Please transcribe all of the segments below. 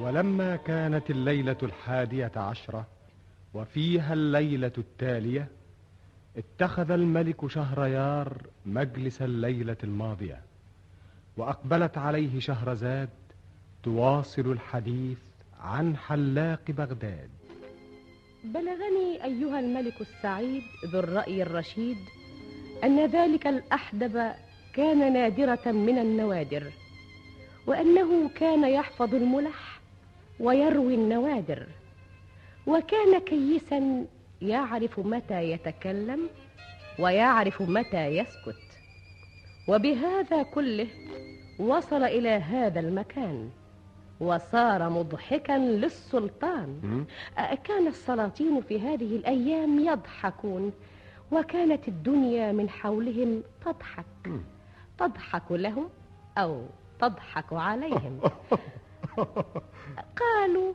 ولما كانت الليلة الحادية عشرة وفيها الليلة التالية اتخذ الملك شهريار مجلس الليلة الماضية وأقبلت عليه شهرزاد تواصل الحديث عن حلاق بغداد. بلغني أيها الملك السعيد ذو الرأي الرشيد أن ذلك الأحدب كان نادرة من النوادر وأنه كان يحفظ الملح ويروي النوادر. وكان كيسا يعرف متى يتكلم ويعرف متى يسكت. وبهذا كله وصل إلى هذا المكان وصار مضحكا للسلطان. كان السلاطين في هذه الأيام يضحكون وكانت الدنيا من حولهم تضحك. تضحك لهم أو تضحك عليهم. قالوا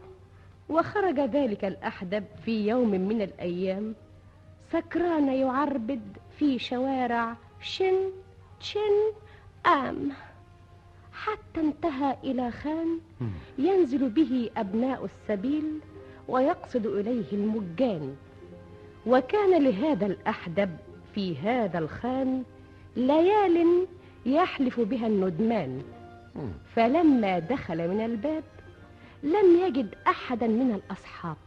وخرج ذلك الأحدب في يوم من الأيام. سكران يعربد في شوارع شن شن آم. حتى انتهى إلى خان ينزل به أبناء السبيل ويقصد إليه المجان. وكان لهذا الأحدب في هذا الخان ليال يحلف بها الندمان. فلما دخل من الباب لم يجد أحدا من الأصحاب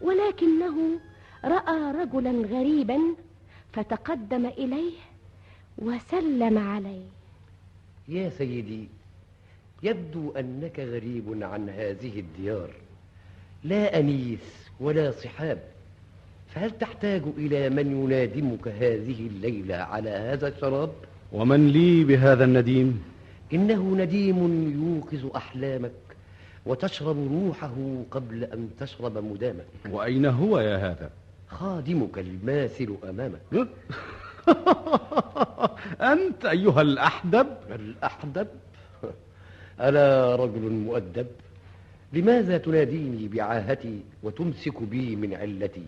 ولكنه رأى رجلا غريبا فتقدم إليه وسلم عليه يا سيدي يبدو أنك غريب عن هذه الديار لا أنيس ولا صحاب فهل تحتاج إلى من ينادمك هذه الليلة على هذا الشراب؟ ومن لي بهذا النديم؟ إنه نديم يوقظ أحلامك وتشرب روحه قبل أن تشرب مدامك. وأين هو يا هذا؟ خادمك الماثل أمامك. أنت أيها الأحدب. الأحدب؟ ألا رجل مؤدب؟ لماذا تناديني بعاهتي وتمسك بي من علتي؟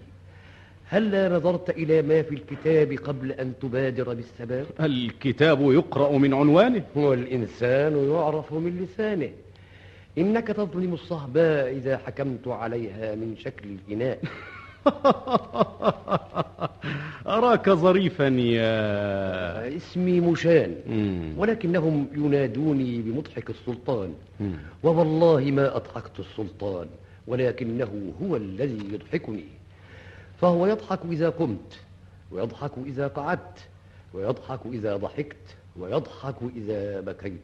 هل نظرت إلى ما في الكتاب قبل أن تبادر بالسباب الكتاب يقرأ من عنوانه. والإنسان يعرف من لسانه. إنك تظلم الصهباء إذا حكمت عليها من شكل الإناء. أراك ظريفا يا اسمي مشان ولكنهم ينادوني بمضحك السلطان. ووالله ما أضحكت السلطان ولكنه هو الذي يضحكني. فهو يضحك إذا قمت ويضحك إذا قعدت ويضحك إذا ضحكت ويضحك إذا بكيت.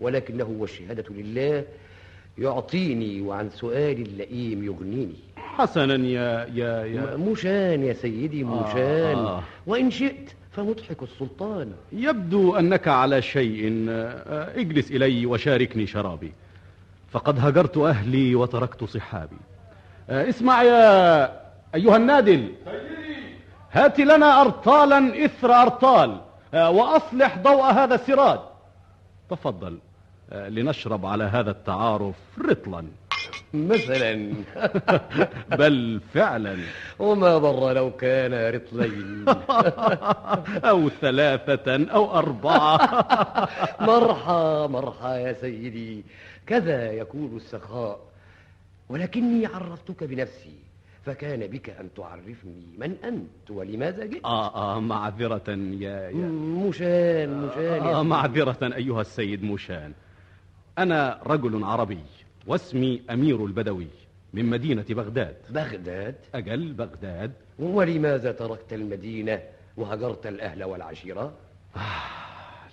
ولكنه والشهادة لله يعطيني وعن سؤال اللئيم يغنيني. حسنا يا يا يا مشان يا سيدي مشان آه آه. وإن شئت فمضحك السلطان. يبدو أنك على شيء اجلس إلي وشاركني شرابي. فقد هجرت أهلي وتركت صحابي. اسمع يا أيها النادل هات لنا أرطالا إثر أرطال وأصلح ضوء هذا السراد تفضل لنشرب على هذا التعارف رطلا. مثلا. بل فعلا. وما ضر لو كان رطلين. أو ثلاثة أو أربعة. مرحى مرحى يا سيدي كذا يكون السخاء. ولكني عرفتك بنفسي. فكان بك أن تعرفني من أنت ولماذا جئت؟ آه آه معذرة يا, يا. مشان مشان آه معذرة أيها السيد مشان أنا رجل عربي واسمي أمير البدوي من مدينة بغداد. بغداد؟ أجل بغداد. ولماذا تركت المدينة وهجرت الأهل والعشيرة؟ آه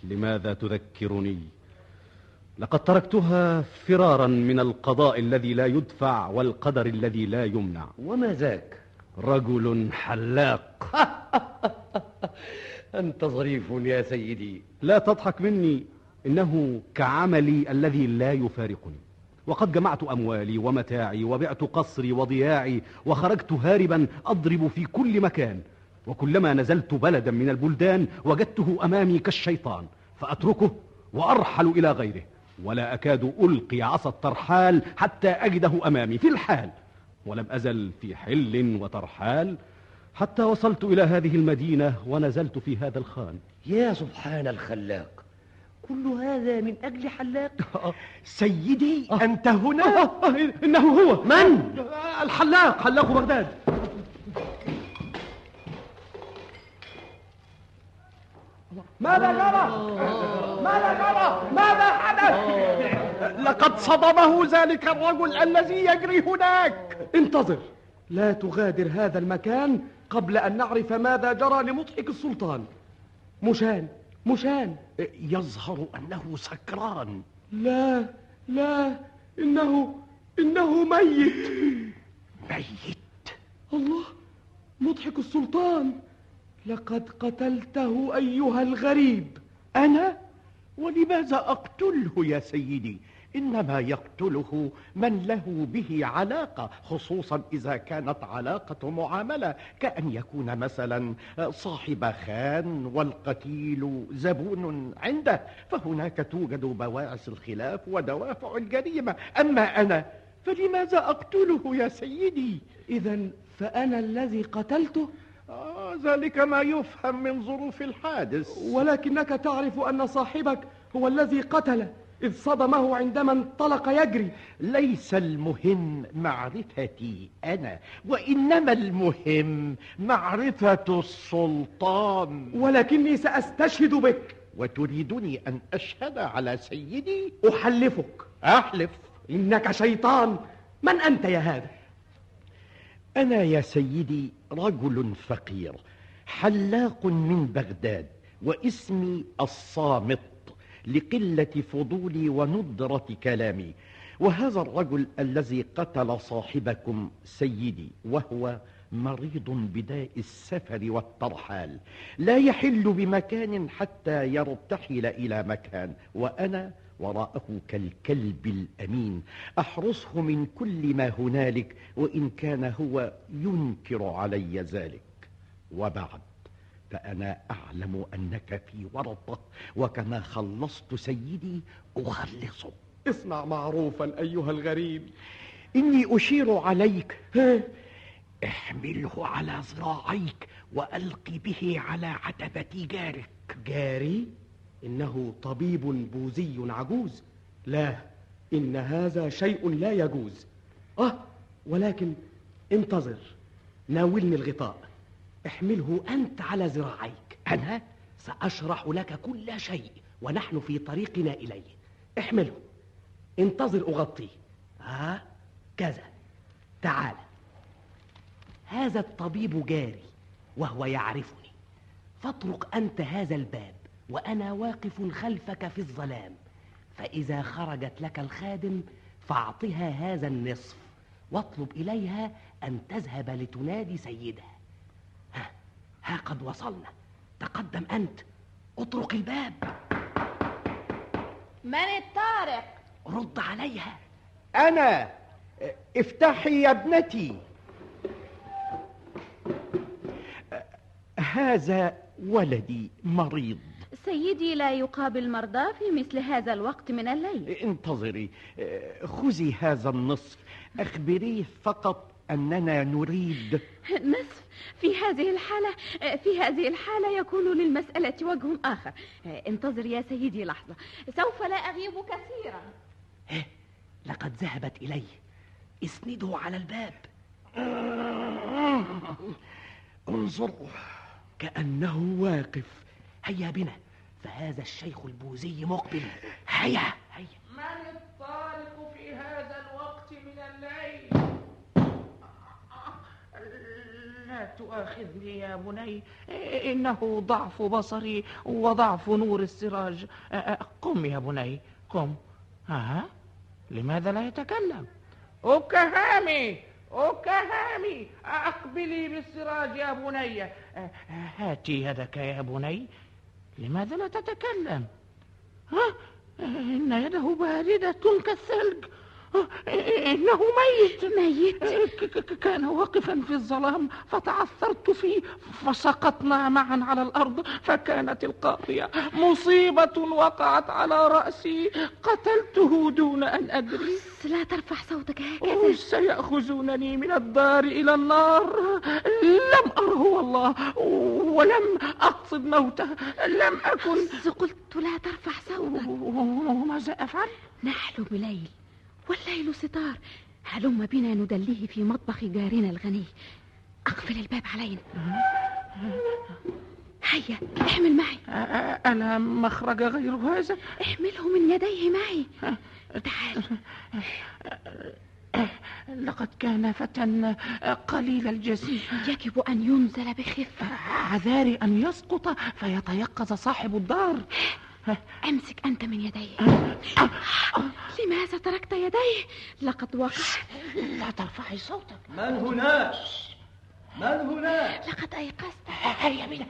لماذا تذكرني؟ لقد تركتها فرارا من القضاء الذي لا يدفع والقدر الذي لا يمنع. وما ذاك؟ رجل حلاق. أنت ظريف يا سيدي. لا تضحك مني إنه كعملي الذي لا يفارقني. وقد جمعت أموالي ومتاعي وبعت قصري وضياعي وخرجت هاربا أضرب في كل مكان. وكلما نزلت بلدا من البلدان وجدته أمامي كالشيطان فأتركه وأرحل إلى غيره. ولا أكاد ألقي عصا الترحال حتى أجده أمامي في الحال ولم أزل في حل وترحال حتى وصلت إلى هذه المدينة ونزلت في هذا الخان. يا سبحان الخلاق كل هذا من أجل حلاق؟ سيدي أنت هنا؟ آه، آه، إنه هو. من؟ آه، الحلاق حلاق بغداد. ماذا جرى ماذا جرى ماذا حدث؟ لقد صدمه ذلك الرجل الذي يجري هناك. انتظر لا تغادر هذا المكان قبل أن نعرف ماذا جرى لمضحك السلطان. مشان مشان. يظهر أنه سكران. لا لا إنه إنه ميت. ميت. الله مضحك السلطان. لقد قتلته أيها الغريب. أنا؟ ولماذا أقتله يا سيدي؟ إنما يقتله من له به علاقة خصوصا إذا كانت علاقة معاملة كأن يكون مثلا صاحب خان والقتيل زبون عنده. فهناك توجد بواعث الخلاف ودوافع الجريمة. أما أنا فلماذا أقتله يا سيدي؟ إذا فأنا الذي قتلته؟ آه ذلك ما يفهم من ظروف الحادث. ولكنك تعرف أن صاحبك هو الذي قتله إذ صدمه عندما انطلق يجري. ليس المهم معرفتي أنا وإنما المهم معرفة السلطان. ولكني سأستشهد بك. وتريدني أن أشهد على سيدي؟ أحلفك. أحلف. إنك شيطان. من أنت يا هذا؟ أنا يا سيدي رجل فقير حلاق من بغداد واسمي الصامت لقلة فضولي وندرة كلامي. وهذا الرجل الذي قتل صاحبكم سيدي وهو مريض بداء السفر والترحال. لا يحل بمكان حتى يرتحل إلى مكان وأنا وراءه كالكلب الأمين. أحرسه من كل ما هنالك وإن كان هو ينكر علي ذلك. وبعد فأنا أعلم أنك في ورطة وكما خلصت سيدي أخلصه اصنع معروفا أيها الغريب. إني أشير عليك. احمله على ذراعيك وألق به على عتبة جارك. جاري؟ إنه طبيب بوذي عجوز. لا إن هذا شيء لا يجوز. آه ولكن انتظر ناولني الغطاء. احمله أنت على ذراعيك. أنا سأشرح لك كل شيء ونحن في طريقنا إليه. احمله. انتظر أغطيه. ها كذا. تعال. هذا الطبيب جاري وهو يعرفني. فاطرق أنت هذا الباب. وأنا واقف خلفك في الظلام. فإذا خرجت لك الخادم فأعطها هذا النصف واطلب إليها أن تذهب لتنادي سيدها. ها, ها قد وصلنا. تقدم أنت. اطرق الباب. من الطارق؟ رد عليها. أنا. افتحي يا ابنتي. هذا ولدي مريض. سيدي لا يقابل مرضى في مثل هذا الوقت من الليل. انتظري. خذي هذا النصف. أخبريه فقط أننا نريد. نصف. في هذه الحالة في هذه الحالة يكون للمسألة وجه آخر. انتظر يا سيدي لحظة. سوف لا أغيب كثيرا. لقد ذهبت إليه اسنده على الباب. انظروا كأنه واقف. هيا بنا. فهذا الشيخ البوذي مقبل. هيا. هيا. من الطارق في هذا الوقت من الليل؟ لا تؤاخذني يا بني. إنه ضعف بصري وضعف نور السراج. قم يا بني. قم. ها؟ لماذا لا يتكلم؟ أكهامي! أكهامي! أقبلي بالسراج يا بني. هاتي يدك يا بني. لماذا لا تتكلم؟ ها؟ إن يده باردة كالثلج. إنه ميت. ميت. كان واقفا في الظلام فتعثرت فيه فسقطنا معا على الأرض فكانت القاضية مصيبة وقعت على رأسي. قتلته دون أن أدري. لا ترفع صوتك هكذا. سيأخذونني من الدار إلى النار. لم أره والله ولم أقصد موته لم أكن. قلت لا ترفع صوتك. وماذا أفعل؟ نحلم ليل والليل ستار. هلم بنا ندليه في مطبخ جارنا الغني. أقفل الباب علينا. هيا احمل معي. أ- ألا مخرج غير هذا؟ احمله من يديه معي. تعال. لقد كان فتى قليل الجسيم. يجب أن ينزل بخفة. عذاري أن يسقط فيتيقظ صاحب الدار. أمسك أنت من يديه لماذا تركت يديه لقد وقع لا ترفعي صوتك. من هناك من هناك لقد أيقظت. هيا بنا.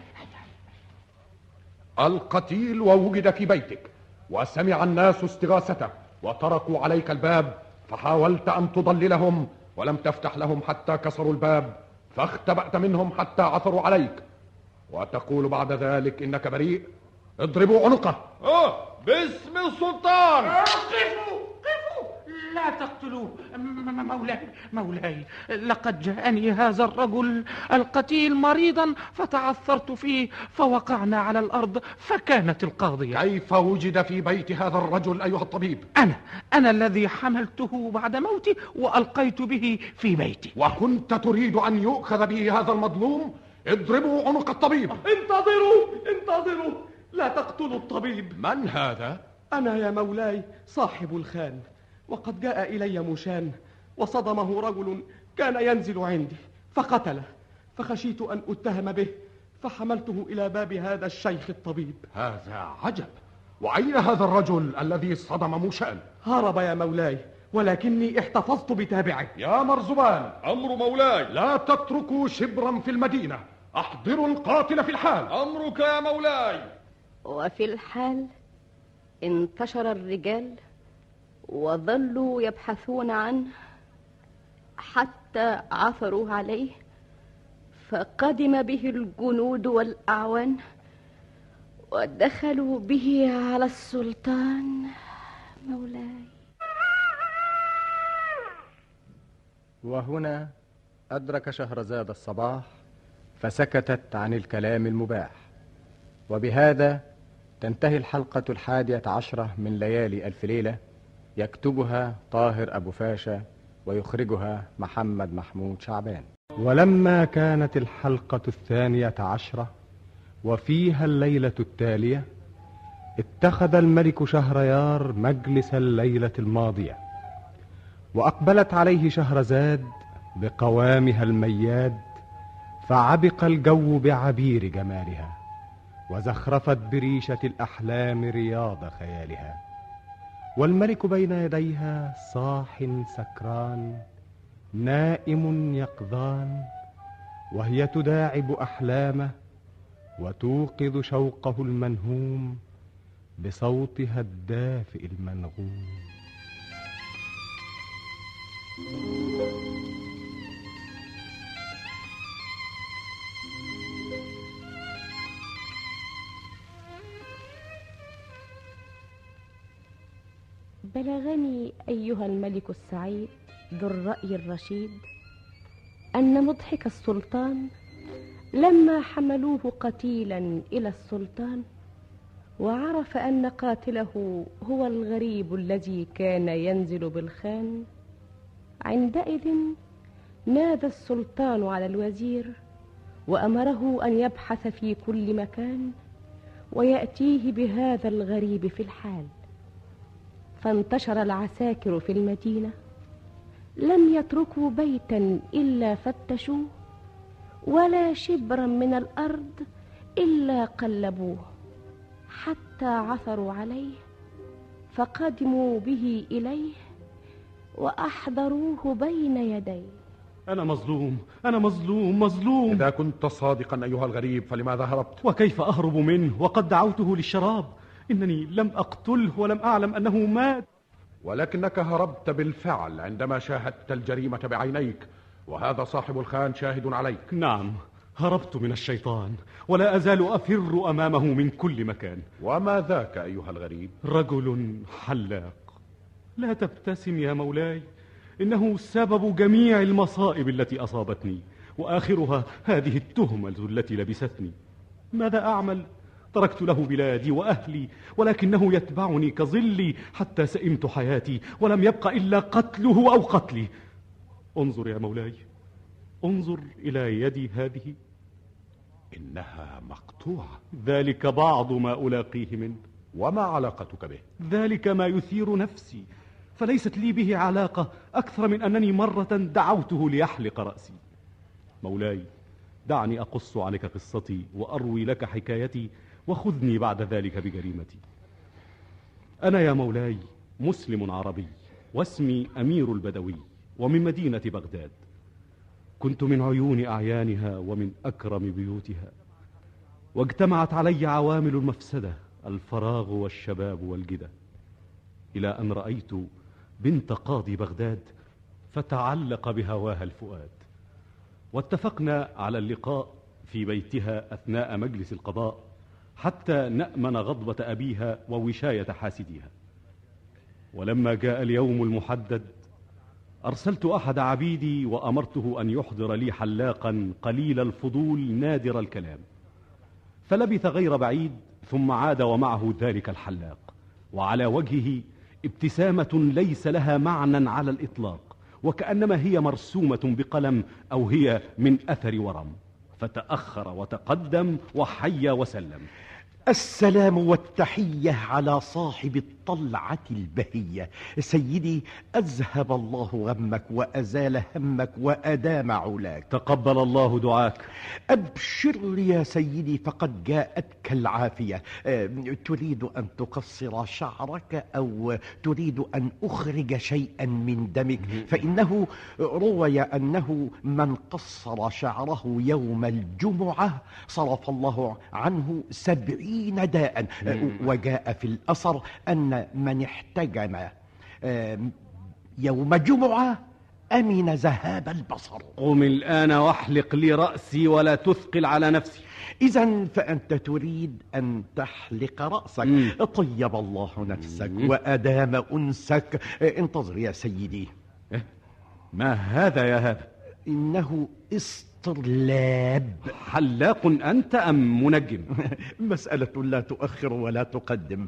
القتيل ووجد في بيتك وسمع الناس استغاثته وطرقوا عليك الباب فحاولت أن تضللهم ولم تفتح لهم حتى كسروا الباب فاختبأت منهم حتى عثروا عليك. وتقول بعد ذلك إنك بريء اضربوا عنقه. آه باسم السلطان. قفوا قفوا. لا تقتلوه. مولاي مولاي لقد جاءني هذا الرجل القتيل مريضا فتعثرت فيه فوقعنا على الأرض فكانت القاضية. كيف وجد في بيت هذا الرجل أيها الطبيب؟ أنا أنا الذي حملته بعد موتي وألقيت به في بيتي. وكنت تريد أن يؤخذ به هذا المظلوم؟ اضربوا عنق الطبيب. انتظروا انتظروا. لا تقتلوا الطبيب. من هذا؟ أنا يا مولاي صاحب الخان وقد جاء إلي مشان وصدمه رجل كان ينزل عندي فقتله فخشيت أن أتهم به فحملته إلى باب هذا الشيخ الطبيب. هذا عجب. وأين هذا الرجل الذي صدم موشان؟ هرب يا مولاي ولكني احتفظت بتابعه. يا مرزبان. أمر مولاي. لا تتركوا شبرا في المدينة. أحضروا القاتل في الحال. أمرك يا مولاي. وفي الحال انتشر الرجال وظلوا يبحثون عنه حتى عثروا عليه فقدم به الجنود والأعوان ودخلوا به على السلطان. مولاي. وهنا أدرك شهرزاد الصباح فسكتت عن الكلام المباح. وبهذا تنتهي الحلقة الحادية عشرة من ليالي ألف ليلة يكتبها طاهر أبو فاشا ويخرجها محمد محمود شعبان. ولما كانت الحلقة الثانية عشرة وفيها الليلة التالية اتخذ الملك شهريار مجلس الليلة الماضية وأقبلت عليه شهرزاد بقوامها المياد فعبق الجو بعبير جمالها. وزخرفت بريشة الأحلام رياض خيالها. والملك بين يديها صاح سكران نائم يقظان وهي تداعب أحلامه وتوقظ شوقه المنهوم بصوتها الدافئ المنغوم. بلغني أيها الملك السعيد ذو الرأي الرشيد أن مضحك السلطان لما حملوه قتيلا إلى السلطان وعرف أن قاتله هو الغريب الذي كان ينزل بالخان عندئذ نادى السلطان على الوزير وأمره أن يبحث في كل مكان ويأتيه بهذا الغريب في الحال. فانتشر العساكر في المدينة. لم يتركوا بيتا إلا فتشوه ولا شبرا من الأرض إلا قلبوه. حتى عثروا عليه فقدموا به إليه وأحضروه بين يديه. أنا مظلوم أنا مظلوم مظلوم. إذا كنت صادقا أيها الغريب فلماذا هربت؟ وكيف أهرب منه؟ وقد دعوته للشراب. إنني لم أقتله ولم أعلم أنه مات. ولكنك هربت بالفعل عندما شاهدت الجريمة بعينيك وهذا صاحب الخان شاهد عليك. نعم هربت من الشيطان ولا أزال أفر أمامه من كل مكان. وما ذاك أيها الغريب؟ رجل حلاق. لا تبتسم يا مولاي إنه سبب جميع المصائب التي أصابتني وآخرها هذه التهمة التي لبستني. ماذا أعمل؟ تركت له بلادي وأهلي ولكنه يتبعني كظلي حتى سئمت حياتي ولم يبق إلا قتله أو قتلي. انظر يا مولاي انظر إلى يدي هذه. إنها مقطوعة. ذلك بعض ما ألاقيه منه وما علاقتك به؟ ذلك ما يثير نفسي. فليست لي به علاقة أكثر من أنني مرة دعوته ليحلق رأسي. مولاي دعني أقص عليك قصتي وأروي لك حكايتي. وخذني بعد ذلك بجريمتي. أنا يا مولاي مسلم عربي واسمي أمير البدوي ومن مدينة بغداد. كنت من عيون أعيانها ومن أكرم بيوتها. واجتمعت علي عوامل المفسدة الفراغ والشباب والجدة. إلى أن رأيت بنت قاضي بغداد فتعلق بهواها الفؤاد. واتفقنا على اللقاء في بيتها أثناء مجلس القضاء. حتى نأمن غضبة أبيها ووشاية حاسديها. ولما جاء اليوم المحدد أرسلت أحد عبيدي وأمرته أن يحضر لي حلاقا قليل الفضول نادر الكلام. فلبث غير بعيد ثم عاد ومعه ذلك الحلاق. وعلى وجهه ابتسامة ليس لها معنى على الإطلاق وكأنما هي مرسومة بقلم أو هي من أثر ورم. فتأخر وتقدم وحيا وسلم. السلام والتحية على صاحب الطلعة البهية. سيدي أذهب الله غمك وأزال همك وأدام علاك. تقبل الله دعاك. أبشر يا سيدي فقد جاءتك العافية. أه، تريد أن تقصر شعرك أو تريد أن أخرج شيئا من دمك. فإنه روي أنه من قصر شعره يوم الجمعة صرف الله عنه سبعين داء. أه، وجاء في الأثر أن من احتجم أه، يوم جمعة أمن ذهاب البصر. قم الآن واحلق لي رأسي ولا تثقل على نفسي. إذا فأنت تريد أن تحلق رأسك. مم. طيب الله نفسك مم. وأدام أنسك. انتظر يا سيدي. ما هذا يا هذا؟ إنه استرلاب. حلاق أنت أم منجم؟ مسألة لا تؤخر ولا تقدم.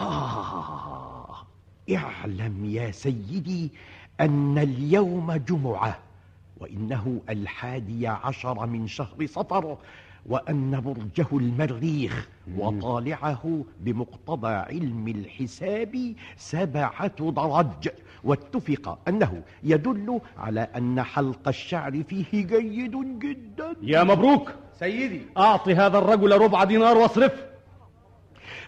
آه اعلم يا سيدي أن اليوم جمعة وإنه الحادي عشر من شهر صفر وأن برجه المريخ وطالعه بمقتضى علم الحساب سبعة درج. واتفق أنه يدل على أن حلق الشعر فيه جيد جدا. يا مبروك. سيدي. أعطي هذا الرجل ربع دينار واصرف.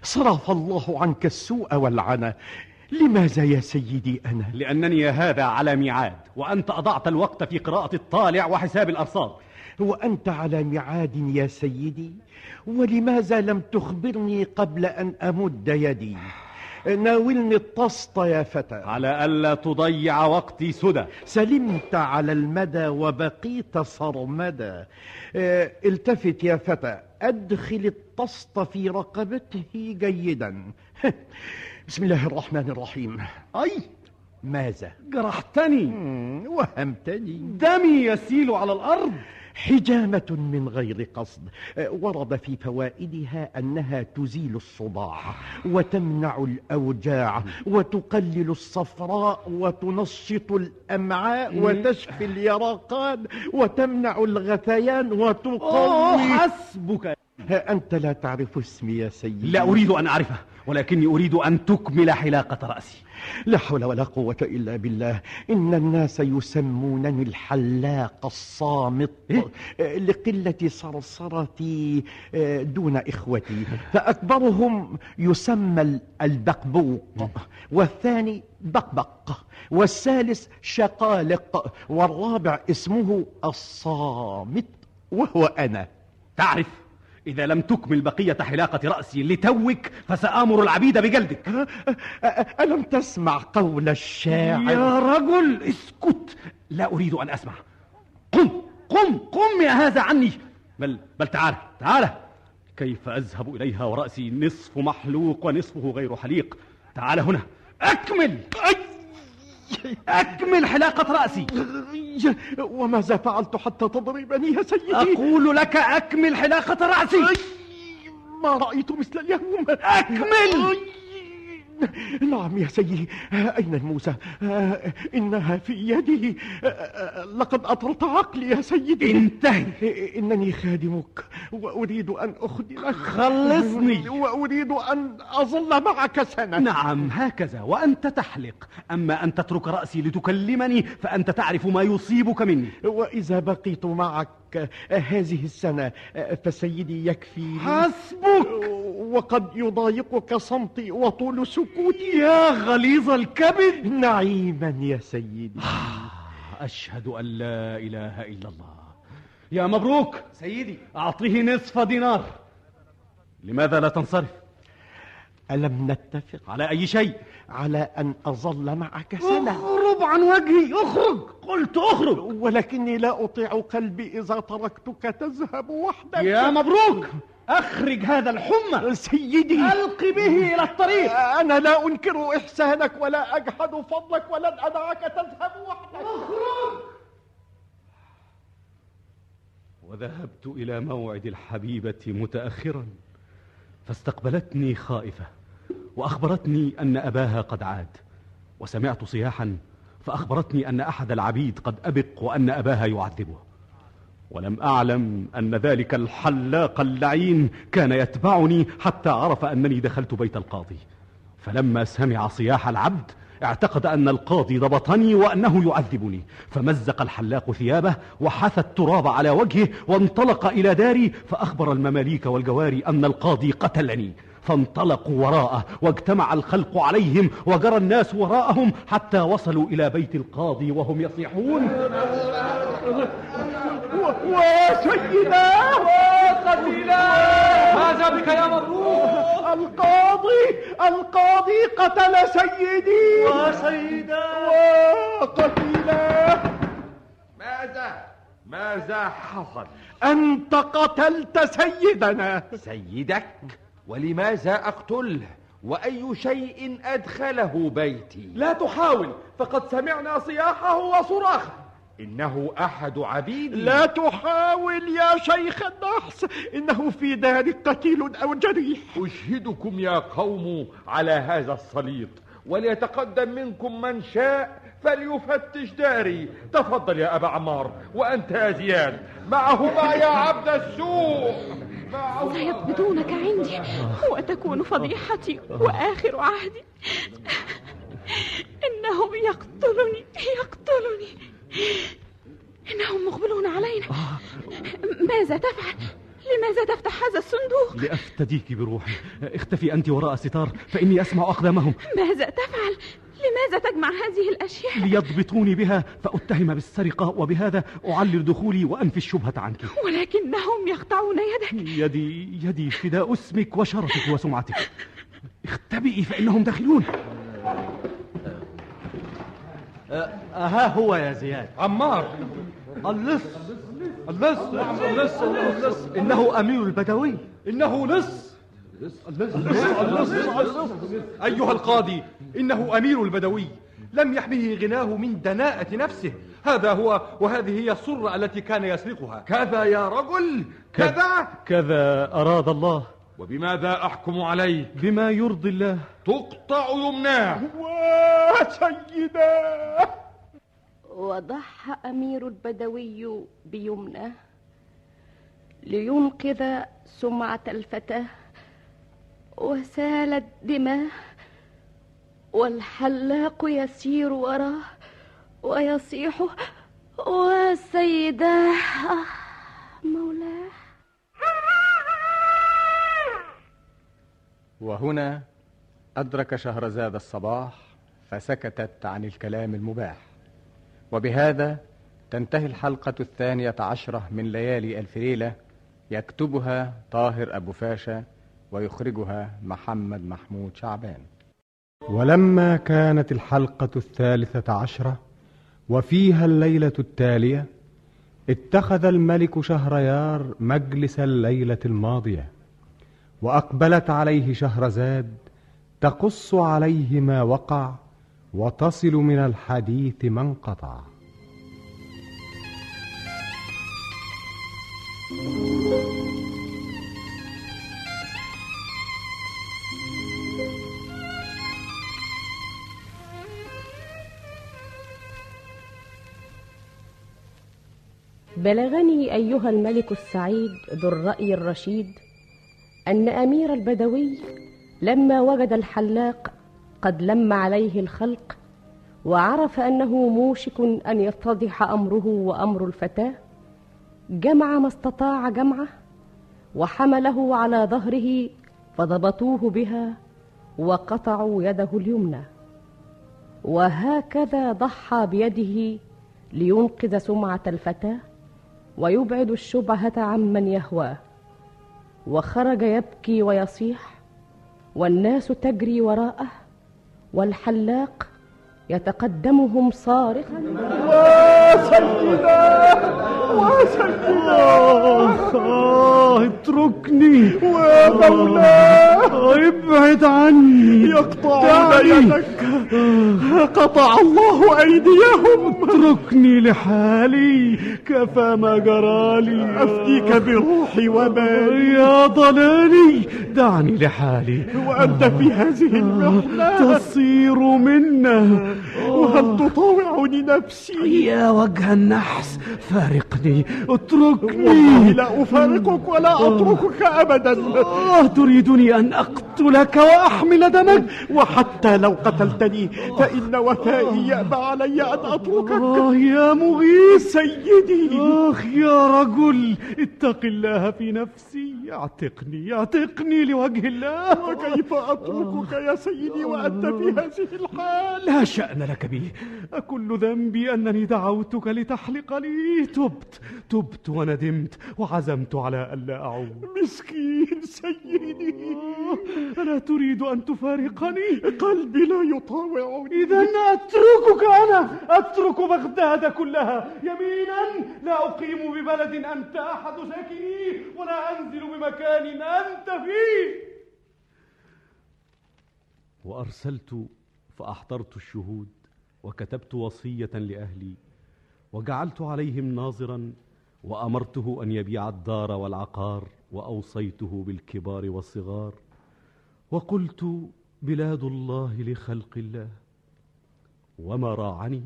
صرف الله عنك السوء والعنى لماذا يا سيدي أنا؟ لأنني هذا على ميعاد وأنت أضعت الوقت في قراءة الطالع وحساب الأرصاد. وأنت على ميعاد يا سيدي ولماذا لم تخبرني قبل أن أمد يدي؟ ناولني الطسط يا فتى. على ألا تضيع وقتي سدى. سلمت على المدى وبقيت صرمدا آه، التفت يا فتى. أدخل الطسط في رقبته جيدا. بسم الله الرحمن الرحيم. أي؟ ماذا؟ جرحتني. وهمتني. دمي يسيل على الأرض. حجامة من غير قصد. آه، ورد في فوائدها أنها تزيل الصداع وتمنع الأوجاع وتقلل الصفراء وتنشط الأمعاء وتشفي اليرقان وتمنع الغثيان وتقوي حسبك. أنت لا تعرف اسمي يا سيدي. لا أريد أن أعرفه ولكني أريد أن تكمل حلاقة رأسي. لا حول ولا قوة إلا بالله. إن الناس يسمونني الحلاق الصامت آه، لقلة صرصرتي آه، دون إخوتي. فأكبرهم يسمى ال- البقبوق والثاني بقبق والثالث شقالق والرابع اسمه الصامت وهو أنا. تعرف إذا لم تكمل بقية حلاقة رأسي لتوك فسآمر العبيد بجلدك. ألم تسمع قول الشاعر؟ يا رجل اسكت. لا أريد أن أسمع. قم قم قم يا هذا عني. بل بل تعال تعال. كيف أذهب إليها ورأسي؟ نصف محلوق ونصفه غير حليق. تعال هنا. أكمل. أكمل حلاقة رأسي. وماذا فعلت حتى تضربني يا سيدي؟ أقول لك أكمل حلاقة رأسي. ما رأيت مثل اليوم. أكمل! نعم يا سيدي. أين الموسى؟ إنها في يدي. لقد أطرت عقلي يا سيدي. انتهي. إنني خادمك وأريد أن أخدمك. خلصني. وأريد أن أظل معك سنة. نعم هكذا. وأنت تحلق. أما أن تترك رأسي لتكلمني فأنت تعرف ما يصيبك مني. وإذا بقيت معك هذه السنة فسيدي يكفي حسبك! وقد يضايقك صمتي وطول سكوتي يا غليظ الكبد. نعيما يا سيدي. أشهد أن لا إله إلا الله. يا مبروك. سيدي. أعطيه نصف دينار. لماذا لا تنصرف؟ ألم نتفق؟ على أي شيء؟ على أن أظل معك سنة. اخرج عن وجهي اخرج قلت أخرج. ولكني لا أطيع قلبي إذا تركتك تذهب وحدك. يا مبروك. أخرج هذا الحمى. سيدي. ألق به إلى الطريق. أنا لا أنكر إحسانك ولا أجحد فضلك ولن أدعك تذهب وحدك. أخرج. وذهبت إلى موعد الحبيبة متأخرا فاستقبلتني خائفة. وأخبرتني أن أباها قد عاد وسمعت صياحا فأخبرتني أن أحد العبيد قد أبق وأن أباها يعذبه. ولم أعلم أن ذلك الحلاق اللعين كان يتبعني حتى عرف أنني دخلت بيت القاضي. فلما سمع صياح العبد اعتقد أن القاضي ضبطني وأنه يعذبني. فمزق الحلاق ثيابه وحث التراب على وجهه وانطلق إلى داري فأخبر المماليك والجواري أن القاضي قتلني. فانطلقوا وراءه واجتمع الخلق عليهم وجرى الناس وراءهم حتى وصلوا إلى بيت القاضي وهم يصيحون. وسيدا قتيلا ماذا بك يا مبروك القاضي القاضي قتل سيدي. وسيدا وقتيلا ماذا؟ ماذا حصل؟ أنت قتلت سيدنا. سيدك؟ ولماذا أقتله؟ وأي شيء أدخله بيتي؟ لا تحاول فقد سمعنا صياحه وصراخه. إنه أحد عبيدي. لا تحاول يا شيخ النحس إنه في دارك قتيل أو جريح. أشهدكم يا قوم على هذا الصليط وليتقدم منكم من شاء فليفتش داري. تفضل يا أبا عمار وأنت يا زياد. معهما يا عبد السوء معهما. سيقبضونك عندي. وتكون فضيحتي وآخر عهدي. إنهم يقتلني يقتلني. إنهم مقبلون علينا. ماذا تفعل؟ لماذا تفتح هذا الصندوق؟ لأفتديك بروحي. اختفي أنت وراء ستار فإني أسمع أقدامهم. ماذا تفعل؟ لماذا تجمع هذه الأشياء؟ ليضبطوني بها فأتهم بالسرقة وبهذا أعلل دخولي وأنفي الشبهة عنك. ولكنهم يقطعون يدك. يدي يدي فداء اسمك وشرفك وسمعتك. اختبئي فإنهم داخلون. أها هو يا زياد. عمار. اللص. اللص اللص اللص إنه أمير البدوي. إنه لص اللص اللص اللص أيها القاضي إنه أمير البدوي. لم يحمه غناه من دناءة نفسه. هذا هو وهذه هي السرة التي كان يسرقها. كذا يا رجل. كذا. كذا أراد الله. وبماذا أحكم عليك بما يرضي الله. تقطع يمناه. وسيدا وضحى أمير البدوي بيمنه لينقذ سمعة الفتاة وسالت دماه والحلاق يسير وراه ويصيح وسيداه مولاه. وهنا أدرك شهرزاد الصباح فسكتت عن الكلام المباح. وبهذا تنتهي الحلقة الثانية عشرة من ليالي ألف ليلة يكتبها طاهر أبو فاشا ويخرجها محمد محمود شعبان. ولما كانت الحلقة الثالثة عشرة وفيها الليلة التالية اتخذ الملك شهريار مجلس الليلة الماضية وأقبلت عليه شهرزاد تقص عليه ما وقع وتصل من الحديث ما انقطع بلغني أيها الملك السعيد ذو الرأي الرشيد أن أمير البدوي لما وجد الحلاق قد لم عليه الخلق وعرف أنه موشك أن يتضح أمره وأمر الفتاة جمع ما استطاع جمعه وحمله على ظهره فضبطوه بها وقطعوا يده اليمنى. وهكذا ضحى بيده لينقذ سمعة الفتاة ويبعد الشبهة عمن يهواه وخرج يبكي ويصيح والناس تجري وراءه والحلاق يتقدمهم صارخا. وسيدنا آه اتركني ومولاه ابعد عني. يقطع. يدك قطع الله أيديهم. اتركني لحالي. كفى ما جرالي. أفديك بروحي ومالي يا ضلالي دعني لحالي. وأنت في هذه المحنة تصير منا. وهل تطاوعني نفسي يا وجه النحس فارقني اتركني. لا أفارقك ولا أتركك أبدا. آه تريدني أن أقتلك وأحمل دمك. وحتى لو قتلتني فإن وفائي يأبى علي أن أتركك. آه يا مغيث. سيدي. آخ يا رجل اتق الله في نفسي. اعتقني اعتقني لوجه الله. وكيف أتركك يا سيدي وأنت في هذه الحال لا شأن لك بي. أكل ذنبي أنني دعوتك لتحلق لي. تبت تبت وندمت وعزمت على ألا أعود. مسكين سيدي. ألا تريد أن تفارقني؟ قلبي لا يطاوعني. إذا أتركك أنا. أترك بغداد كلها. يمينا لا أقيم ببلد أنت أحد ساكنيه ولا أنزل بمكان أنت فيه. وأرسلت فأحضرت الشهود وكتبت وصية لأهلي وجعلت عليهم ناظرا وأمرته أن يبيع الدار والعقار وأوصيته بالكبار والصغار وقلت بلاد الله لخلق الله وما راعني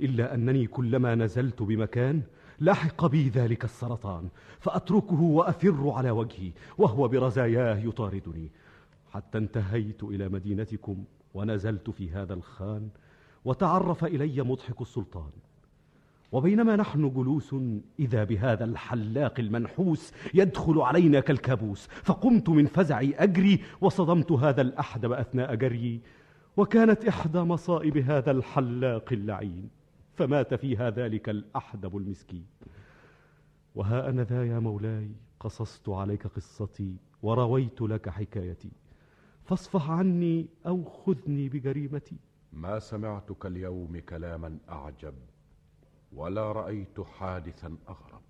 إلا أنني كلما نزلت بمكان لحق بي ذلك السرطان فأتركه وأفر على وجهي وهو برزاياه يطاردني حتى انتهيت إلى مدينتكم ونزلت في هذا الخان وتعرف إلي مضحك السلطان. وبينما نحن جلوس إذا بهذا الحلاق المنحوس يدخل علينا كالكابوس فقمت من فزعي أجري وصدمت هذا الأحدب أثناء جريي وكانت إحدى مصائب هذا الحلاق اللعين فمات فيها ذلك الأحدب المسكين. وها أنا ذا يا مولاي قصصت عليك قصتي ورويت لك حكايتي. فاصفح عني أو خذني بجريمتي. ما سمعتك اليوم كلاما أعجب ولا رأيت حادثا أغرب.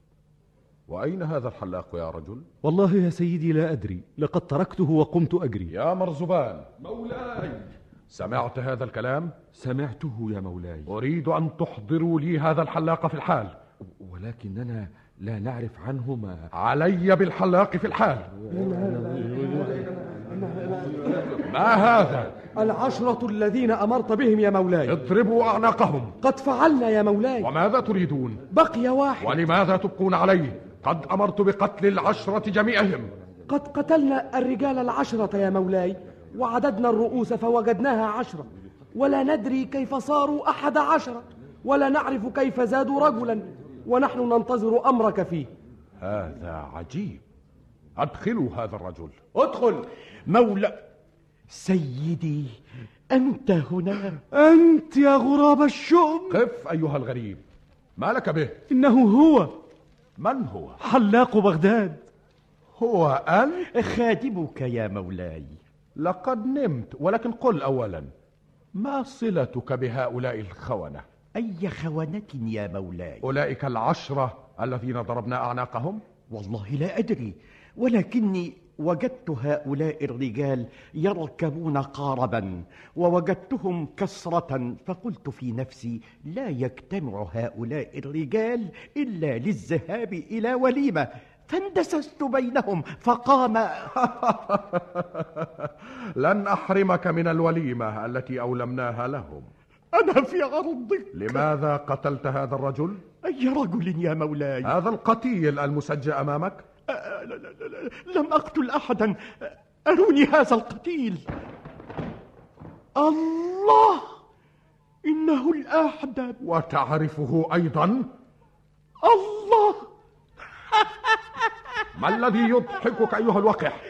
وأين هذا الحلاق يا رجل؟ والله يا سيدي لا أدري لقد تركته وقمت أجري. يا مرزبان. مولاي. سمعت هذا الكلام؟ سمعته يا مولاي. أريد أن تحضروا لي هذا الحلاق في الحال. ولكننا لا نعرف عنه ما علي بالحلاق في الحال. ما هذا؟ العشرة الذين أمرت بهم يا مولاي. اضربوا أعناقهم. قد فعلنا يا مولاي. وماذا تريدون؟ بقي واحد. ولماذا تبقون عليه؟ قد أمرت بقتل العشرة جميعهم. قد قتلنا الرجال العشرة يا مولاي وعددنا الرؤوس فوجدناها عشرة. ولا ندري كيف صاروا أحد عشرة ولا نعرف كيف زادوا رجلا. ونحن ننتظر أمرك فيه. هذا عجيب. أدخلوا هذا الرجل. ادخل. مولى سيدي أنت هنا. أنت يا غراب الشؤم. قف أيها الغريب. ما لك به؟ إنه هو. من هو؟ حلاق بغداد. هو أنت؟ خادمك يا مولاي. لقد نمت ولكن قل أولا. ما صلتك بهؤلاء الخونة؟ أي خونة يا مولاي؟ أولئك العشرة الذين ضربنا أعناقهم؟ والله لا أدري ولكني وجدت هؤلاء الرجال يركبون قاربا ووجدتهم كسرة فقلت في نفسي لا يجتمع هؤلاء الرجال إلا للذهاب إلى وليمة. فاندسست بينهم فقام. لن أحرمك من الوليمة التي أولمناها لهم. أنا في عرضك لماذا قتلت هذا الرجل؟ أي رجل يا مولاي هذا القتيل المسجى أمامك؟ أه لا لا لا لم أقتل أحدا أروني هذا القتيل الله إنه الأحدب وتعرفه أيضا؟ الله ما الذي يضحكك أيها الوقح؟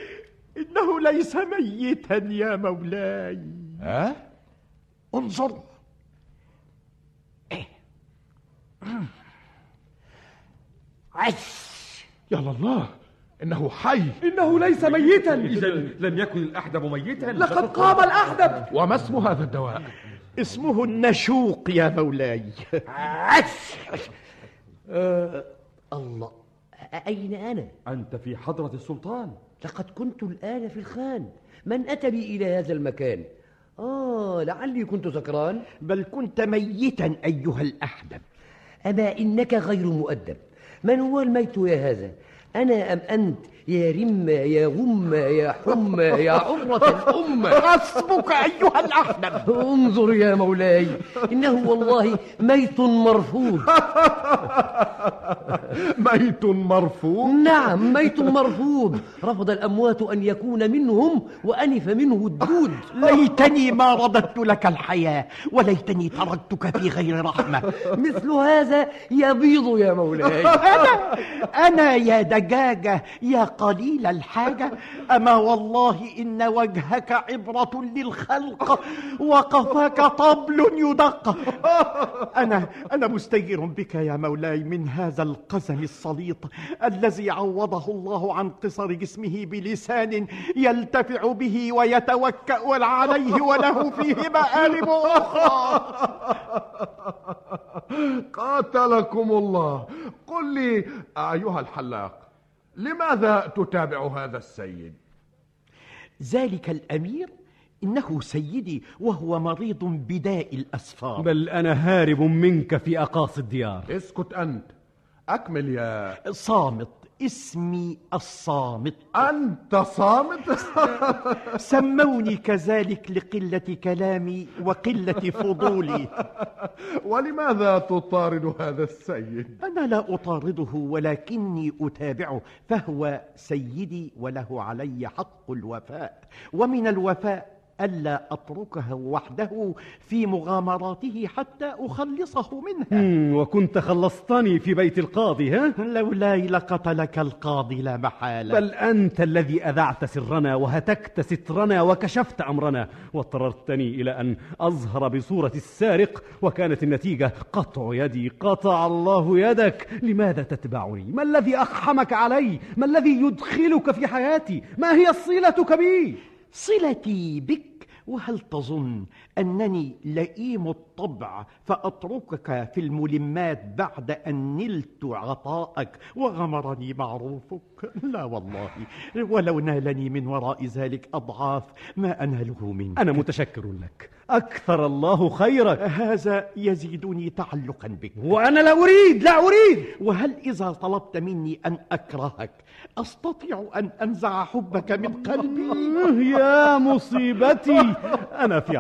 إنه ليس ميتا يا مولاي ها؟ انظر عش يا الله إنه حي. إنه ليس ميتا. إذا لم يكن الأحدب ميتا. لقد قام الأحدب. وما اسم هذا الدواء؟ اسمه النشوق يا مولاي. عش آه الله. أين أنا؟ أنت في حضرة السلطان. لقد كنت الآن في الخان. من أتى بي إلى هذا المكان؟ آه لعلي كنت سكران. بل كنت ميتا أيها الأحدب. أما إنك غير مؤدب من هو الميت يا هذا؟ أنا أم أنت يا رم يا غم يا حم يا عمرة الأم حسبك أيها الأحدب انظر يا مولاي إنه والله ميت مرفوض. ميت مرفوض؟ نعم ميت مرفوض. رفض الأموات أن يكون منهم وأنف منه الدود. ليتني ما رددت لك الحياة وليتني تركتك في غير رحمة. مثل هذا يبيض يا مولاي. أنا أنا يا دجاجة يا قليل الحاجة. أما والله إن وجهك عبرة للخلق وقفاك طبل يدق. أنا أنا مستجير بك يا مولاي من هذا القزم السليط الذي عوضه الله عن قصر جسمه بلسان يلتفع به ويتوكأ عليه وله فيه مآرب أخرى. قاتلكم الله. قل لي أيها الحلاق لماذا تتابع هذا السيد؟ ذلك الأمير إنه سيدي وهو مريض بداء الأسفار. بل أنا هارب منك في أقاصي الديار. اسكت أنت. أكمل يا صامت. اسمي الصامت. أنت صامت؟ سموني كذلك لقلة كلامي وقلة فضولي. ولماذا تطارد هذا السيد؟ أنا لا أطارده ولكني أتابعه فهو سيدي وله علي حق الوفاء. ومن الوفاء ألا أتركه وحده في مغامراته حتى أخلصه منها وكنت خلصتني في بيت القاضي ها؟ لولاي لقتلك القاضي لا محالة بل أنت الذي أذعت سرنا وهتكت سترنا وكشفت أمرنا واضطررتني إلى أن أظهر بصورة السارق وكانت النتيجة قطع يدي قطع الله يدك لماذا تتبعني؟ ما الذي أقحمك علي؟ ما الذي يدخلك في حياتي؟ ما هي صلتك بي؟ صلتي بك وهل تظن أنني لئيم الطبع فأتركك في الملمات بعد أن نلت عطاءك وغمرني معروفك. لا والله ولو نالني من وراء ذلك أضعاف ما أناله منك. أنا متشكر لك. أكثر الله خيرك. هذا يزيدني تعلقا بك. وأنا لا أريد لا أريد. وهل إذا طلبت مني أن أكرهك أستطيع أن أنزع حبك من قلبي؟ يا مصيبتي. أنا في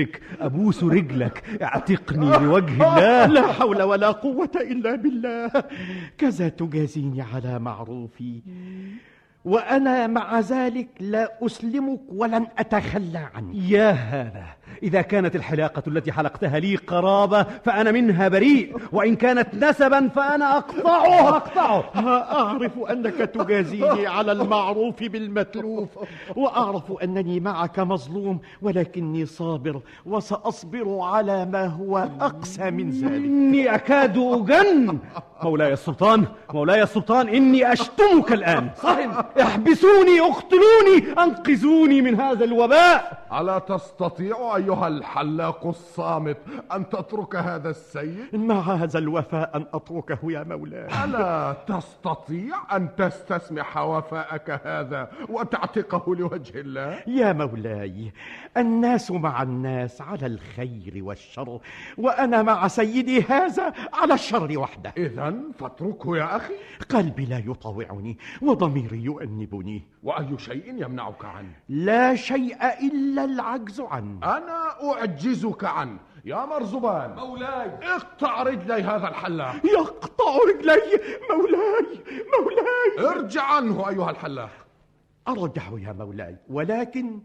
عرضك أبوس رجلك. اعتقني لوجه الله. لا حول ولا قوة إلا بالله. كذا تجازيني على معروفي. وأنا مع ذلك لا أسلمك ولن أتخلى عنك. يا هذا إذا كانت الحلاقة التي حلقتها لي قرابة فأنا منها بريء وإن كانت نسبا فأنا أقطعه أقطعه أعرف أنك تجازيني على المعروف بالمتلوف وأعرف أنني معك مظلوم ولكني صابر وسأصبر على ما هو أقسى من ذلك. إني أكاد أجن مولاي السلطان مولاي السلطان إني أشتمك الآن. صحن احبسوني أقتلوني أنقذوني من هذا الوباء. ألا تستطيع أيها الحلاق الصامت أن تترك هذا السيد؟ مع هذا الوفاء أن أتركه يا مولاي ألا تستطيع أن تستسمح وفاءك هذا وتعتقه لوجه الله؟ يا مولاي الناس مع الناس على الخير والشر وأنا مع سيدي هذا على الشر وحده إذا فاتركه يا أخي قلبي لا يطاوعني وضميري يؤنبني وأي شيء يمنعك عنه؟ لا شيء إلا العجز عنه أنا أعجزك عنه. يا مرزبان مولاي. اقطع رجلي هذا الحلاق. يقطع رجلي. مولاي. مولاي. ارجع عنه أيها الحلاق. أرجع يا مولاي. ولكن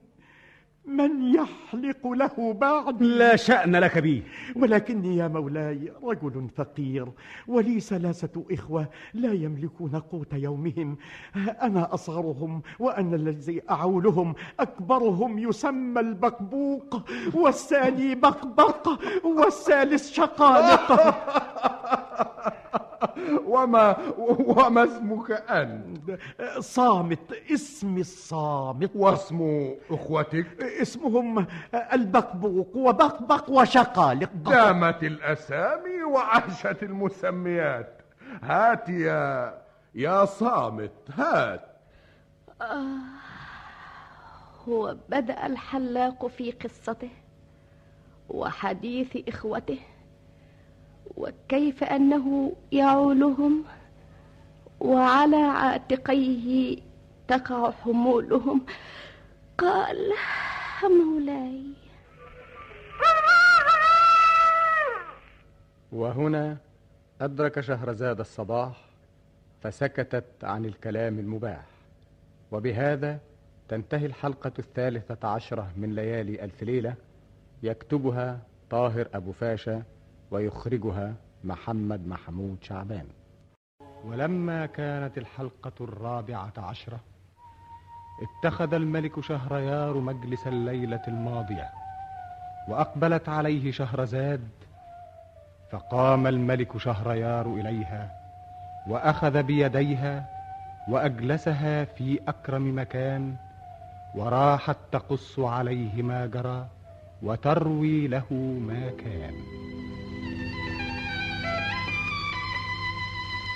من يحلق له بعد لا شأن لك بي ولكني يا مولاي رجل فقير ولي ثلاثة إخوة لا يملكون قوت يومهم. أنا أصغرهم وأنا الذي أعولهم. أكبرهم يسمى البقبوق والثاني بقبق والثالث شقالق وما وما اسمك أنت؟ صامت اسمي الصامت. واسم أخوتك؟ اسمهم البقبوق وبقبق وشقالق. دامت الأسامي وعاشت المسميات. هات يا يا صامت هات. آه وبدأ الحلاق في قصته وحديث إخوته. وكيف أنه يعولهم وعلى عاتقيه تقع حمولهم. قال مولاي. وهنا أدرك شهرزاد الصباح فسكتت عن الكلام المباح. وبهذا تنتهي الحلقة الثالثة عشرة من ليالي ألف ليلة يكتبها طاهر أبو فاشا ويخرجها محمد محمود شعبان. ولما كانت الحلقة الرابعة عشرة اتخذ الملك شهريار مجلس الليلة الماضية وأقبلت عليه شهرزاد فقام الملك شهريار إليها وأخذ بيديها وأجلسها في أكرم مكان وراحت تقص عليه ما جرى وتروي له ما كان.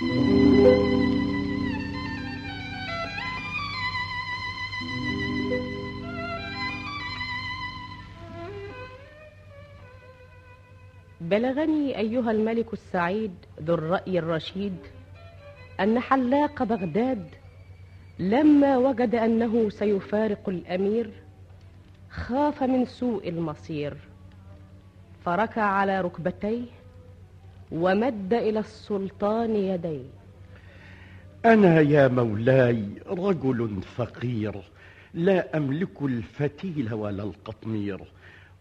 بلغني أيها الملك السعيد ذو الرأي الرشيد أن حلاق بغداد لما وجد أنه سيفارق الأمير خاف من سوء المصير فركع على ركبتيه ومد إلى السلطان يديه. أنا يا مولاي رجل فقير لا أملك الفتيل ولا القطمير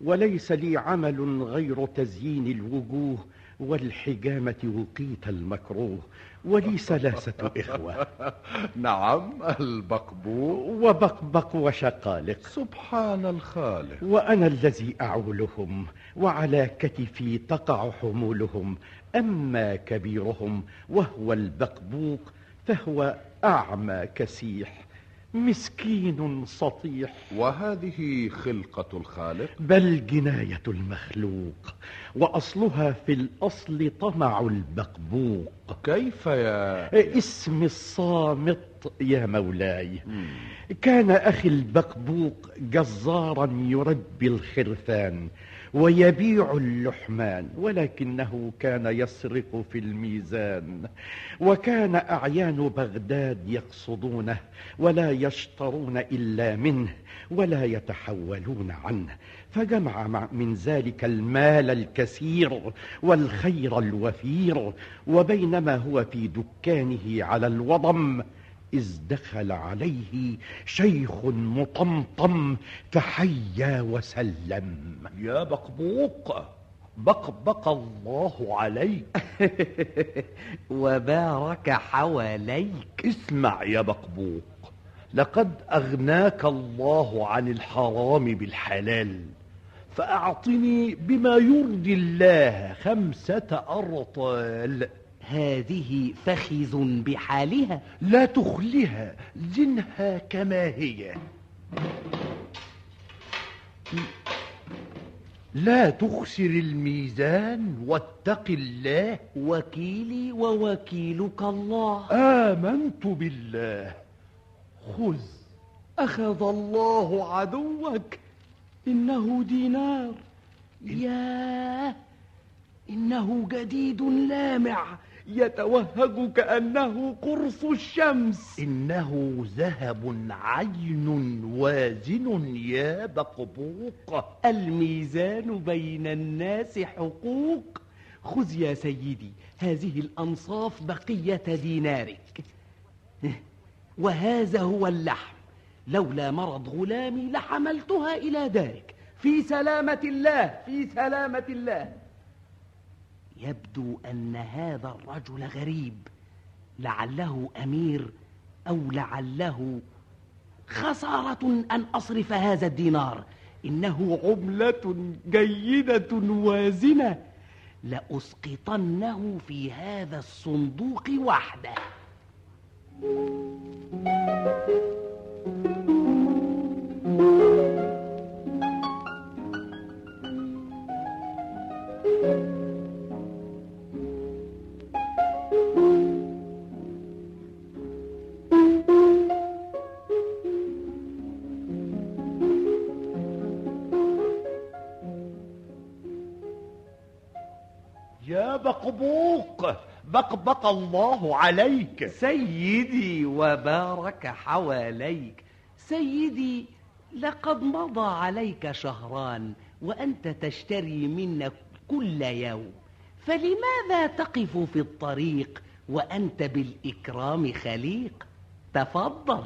وليس لي عمل غير تزيين الوجوه والحجامة وقيت المكروه ولي ثلاثة إخوة. نعم البقبوق. وبقبق وشقالق. سبحان الخالق. وأنا الذي أعولهم وعلى كتفي تقع حمولهم أما كبيرهم وهو البقبوق فهو أعمى كسيح مسكين سطيح. وهذه خلقة الخالق؟ بل جناية المخلوق وأصلها في الأصل طمع البقبوق. كيف يا اسم الصامت يا مولاي. كان أخي البقبوق جزارا يربي الخرفان ويبيع اللحمان ولكنه كان يسرق في الميزان وكان أعيان بغداد يقصدونه ولا يشترون إلا منه ولا يتحولون عنه. فجمع من ذلك المال الكثير والخير الوفير وبينما هو في دكانه على الوضم إذ دخل عليه شيخ مطمطم فحيا وسلم. يا بقبوق بقبق الله عليك. وبارك حواليك. اسمع يا بقبوق لقد أغناك الله عن الحرام بالحلال فأعطني بما يرضي الله خمسة أرطال. هذه فخذ بحالها لا تخلها زنها كما هي. لا تخسر الميزان واتق الله. وكيلي ووكيلك الله. آمنت بالله. خذ. أخذ الله عدوك. إنه دينار. ياه. إنه جديد لامع. يتوهج كأنه قرص الشمس. إنه ذهب عين وازن يا بقبوق. الميزان بين الناس حقوق. خذ يا سيدي هذه الأنصاف بقية دينارك. وهذا هو اللحم. لولا مرض غلامي لحملتها إلى دارك. في سلامة الله في سلامة الله. يبدو أن هذا الرجل غريب. لعله أمير أو لعله خسارة أن أصرف هذا الدينار. إنه عملة جيدة وازنة لأسقطنه في هذا الصندوق وحده. بقبق الله عليك. سيدي وبارك حواليك. سيدي لقد مضى عليك شهران وأنت تشتري منا كل يوم. فلماذا تقف في الطريق وأنت بالإكرام خليق؟ تفضل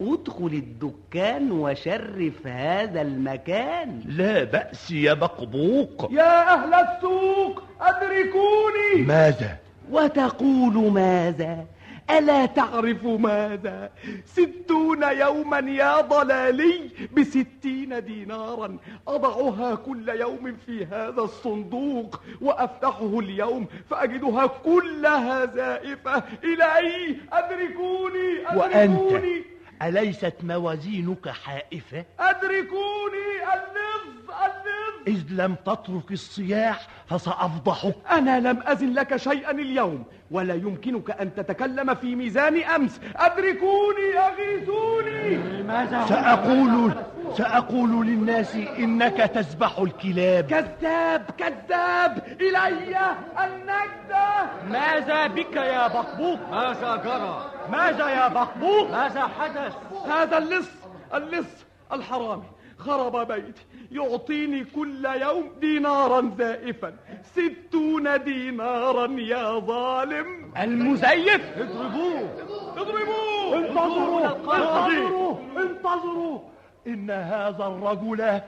ادخل الدكان وشرف هذا المكان. لا بأس يا بقبوق. يا أهل السوق أدركوني. ماذا؟ وتقول ماذا؟ ألا تعرف ماذا؟ ستون يوما يا ضلالي بستين دينارا. أضعها كل يوم في هذا الصندوق وأفتحه اليوم فأجدها كلها زائفة إلهي أدركوني وأنت أدركوني أليست موازينك حائفة؟ أدركوني اللص اللص إذ لم تترك الصياح فسأفضحك. أنا لم أزن لك شيئا اليوم ولا يمكنك أن تتكلم في ميزان أمس. أدركوني أغيثوني. سأقول سأقول للناس إنك تذبح الكلاب. كذاب كذاب. إلي النجدة ماذا بك يا بقبوق؟ ماذا جرى؟ ماذا يا بقبوق؟ ماذا حدث؟ هذا اللص اللص الحرامي. خرب بيتي. يعطيني كل يوم دينارا زائفا. ستون دينارا يا ظالم. المزيف! اضربوه. اضربوه! انتظروا. انتظروا. انتظروا. إن هذا الرجل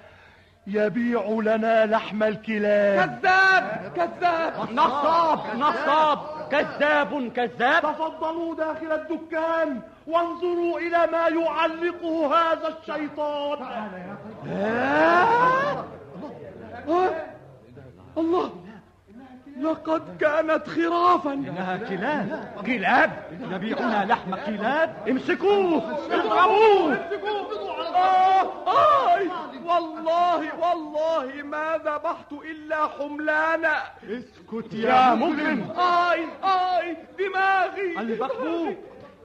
يبيع لنا لحم الكلاب. كذاب! كذاب! نصاب! نصاب! كذاب! كذاب! تفضلوا داخل الدكان. وانظروا إلى ما يعلقه هذا الشيطان. آه. الله! لقد كانت خرافا. إنها كلاب. كلاب؟ يبيعون لحم كلاب؟ امسكوه! اضربوه آه! والله والله ما ذبحت إلا حملانا. اسكت يا مجرم. آي! آي! دماغي. البقبوق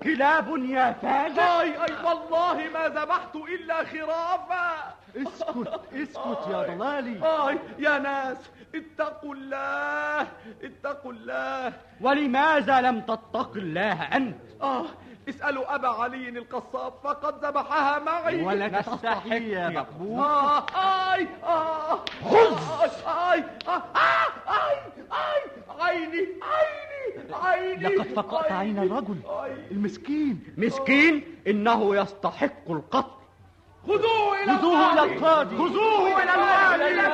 كلاب يا فاجر. آي آي والله ما ذبحت إلا خرافا. اسكت اسكت يا ضلالي. آي يا ناس اتقوا الله اتقوا الله. ولماذا لم تتق الله أنت؟ آه اسألوا أبا علي القصاب فقد ذبحها معي. ولك تستحي. يا مقبول. آه آي آه خذ آي آه آي آي آي عيني عيني لقد فقأت عين الرجل. المسكين. مسكين؟ إنه يستحق القتل. خذوه إلى خذوه إلى القاضي. خذوه إلى الوالي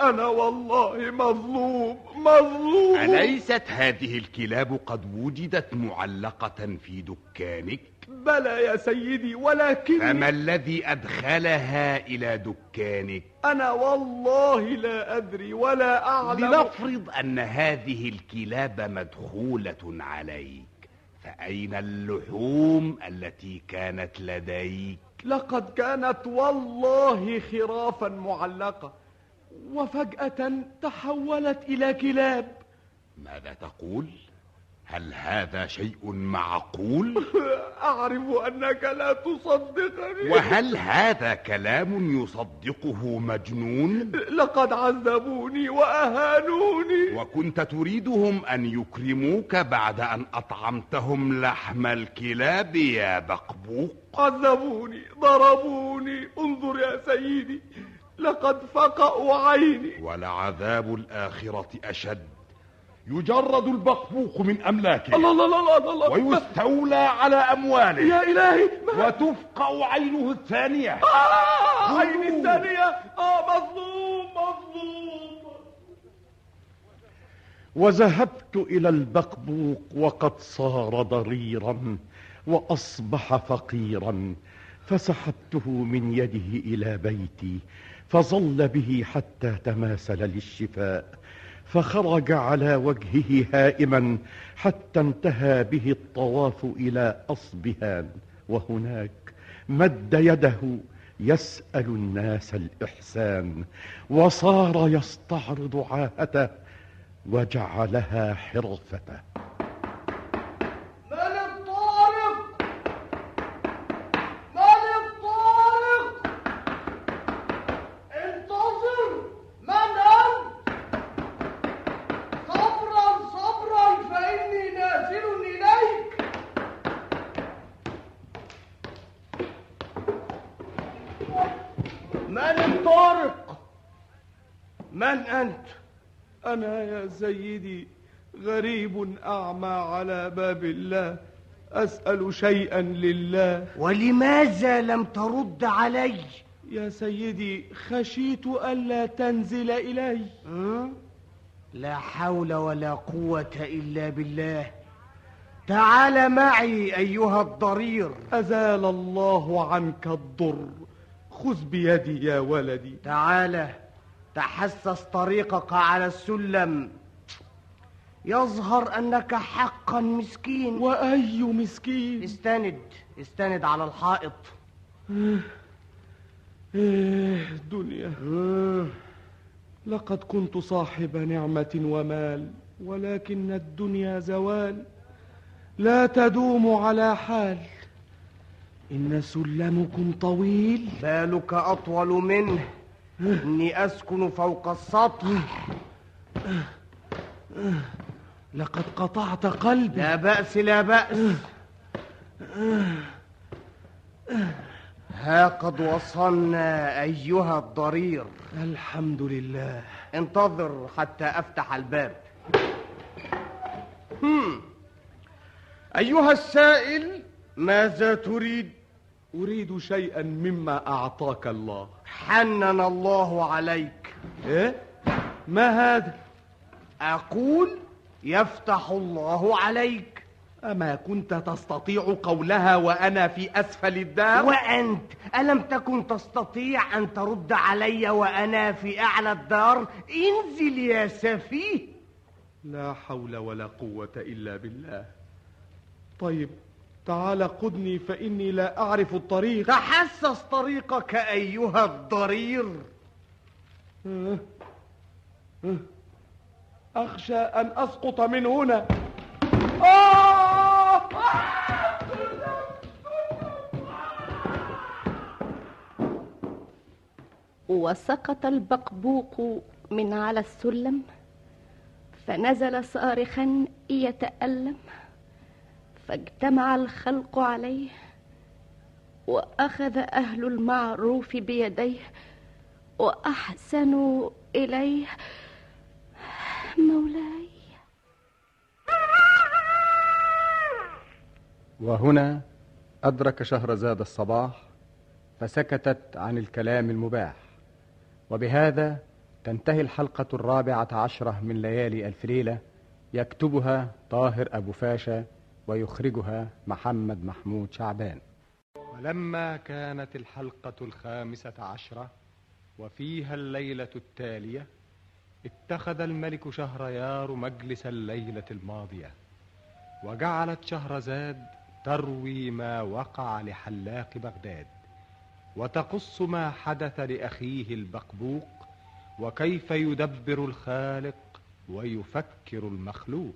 أنا والله مظلوم مظلوم أليست هذه الكلاب قد وجدت معلقة في دكانك؟ بلى يا سيدي ولكن فما الذي أدخلها إلى دكانك؟ أنا والله لا أدري ولا أعلم لنفرض أن هذه الكلاب مدخولة عليك فأين اللحوم التي كانت لديك؟ لقد كانت والله خرافا معلقة وفجأة تحولت إلى كلاب ماذا تقول؟ هل هذا شيء معقول؟ أعرف أنك لا تصدقني وهل هذا كلام يصدقه مجنون؟ لقد عذبوني وأهانوني وكنت تريدهم أن يكرموك بعد أن أطعمتهم لحم الكلاب يا بقبوق عذبوني ضربوني انظر يا سيدي لقد فقأوا عيني. ولعذاب الآخرة أشد. يجرد البقبوق من أملاكه. الله الله الله الله, الله. ويستولى على أمواله. يا إلهي وتفقأ عينه الثانية. آه عيني الثانية. آه مظلوم مظلوم. وذهبت إلى البقبوق وقد صار ضريرا وأصبح فقيرا. فسحبته من يده إلى بيتي فظل به حتى تماثل للشفاء فخرج على وجهه هائما حتى انتهى به الطواف إلى أصبهان وهناك مد يده يسأل الناس الإحسان وصار يستعرض عاهته وجعلها حرفته من الطارق من الطارق انتظر من أنت صبرا صبرا فإني نازل إليك من الطارق من أنت أنا يا سيدي غريب أعمى على باب الله أسأل شيئا لله. ولماذا لم ترد علي؟ يا سيدي خشيت ألا تنزل إلي. أه؟ لا حول ولا قوة إلا بالله. تعال معي أيها الضرير. أزال الله عنك الضر. خذ بيدي يا ولدي. تعال تحسس طريقك على السلم. يظهر أنك حقا مسكين. وأي مسكين؟ استند استند على الحائط. إيه دنيا. لقد كنت صاحب نعمة ومال ولكن الدنيا زوال. لا تدوم على حال. إن سلمكم طويل. بالك أطول منه. إني أسكن فوق السطح. لقد قطعت قلبي. لا بأس لا بأس. ها قد وصلنا أيها الضرير. الحمد لله. انتظر حتى أفتح الباب. هم. أيها السائل ماذا تريد؟ أريد شيئا مما أعطاك الله. حنن الله عليك. إيه؟ ما هذا؟ أقول يفتح الله عليك. أما كنت تستطيع قولها وأنا في أسفل الدار؟ وأنت ألم تكن تستطيع أن ترد علي وأنا في أعلى الدار؟ انزل يا سفيه. لا حول ولا قوة إلا بالله. طيب تعال قدني فإني لا أعرف الطريق. تحسس طريقك أيها الضرير. أخشى أن أسقط من هنا آه! وسقط البقبوق من على السلم فنزل صارخا يتألم فاجتمع الخلق عليه وأخذ أهل المعروف بيديه وأحسنوا إليه مولاي. وهنا أدرك شهرزاد الصباح فسكتت عن الكلام المباح. وبهذا تنتهي الحلقة الرابعة عشرة من ليالي ألف ليلة يكتبها طاهر أبو فاشا ويخرجها محمد محمود شعبان. ولما كانت الحلقة الخامسة عشرة وفيها الليلة التالية اتخذ الملك شهريار مجلس الليلة الماضية وجعلت شهرزاد تروي ما وقع لحلاق بغداد وتقص ما حدث لأخيه البقبوق وكيف يدبر الخالق ويفكر المخلوق.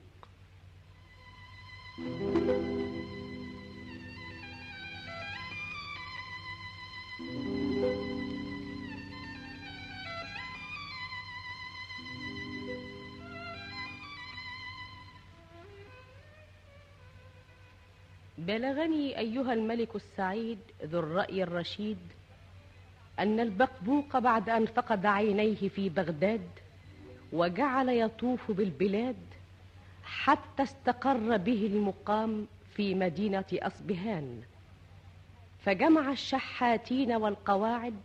بلغني أيها الملك السعيد ذو الرأي الرشيد أن البقبوق بعد أن فقد عينيه في بغداد وجعل يطوف بالبلاد حتى استقر به المقام في مدينة أصبهان. فجمع الشحاتين والقواعد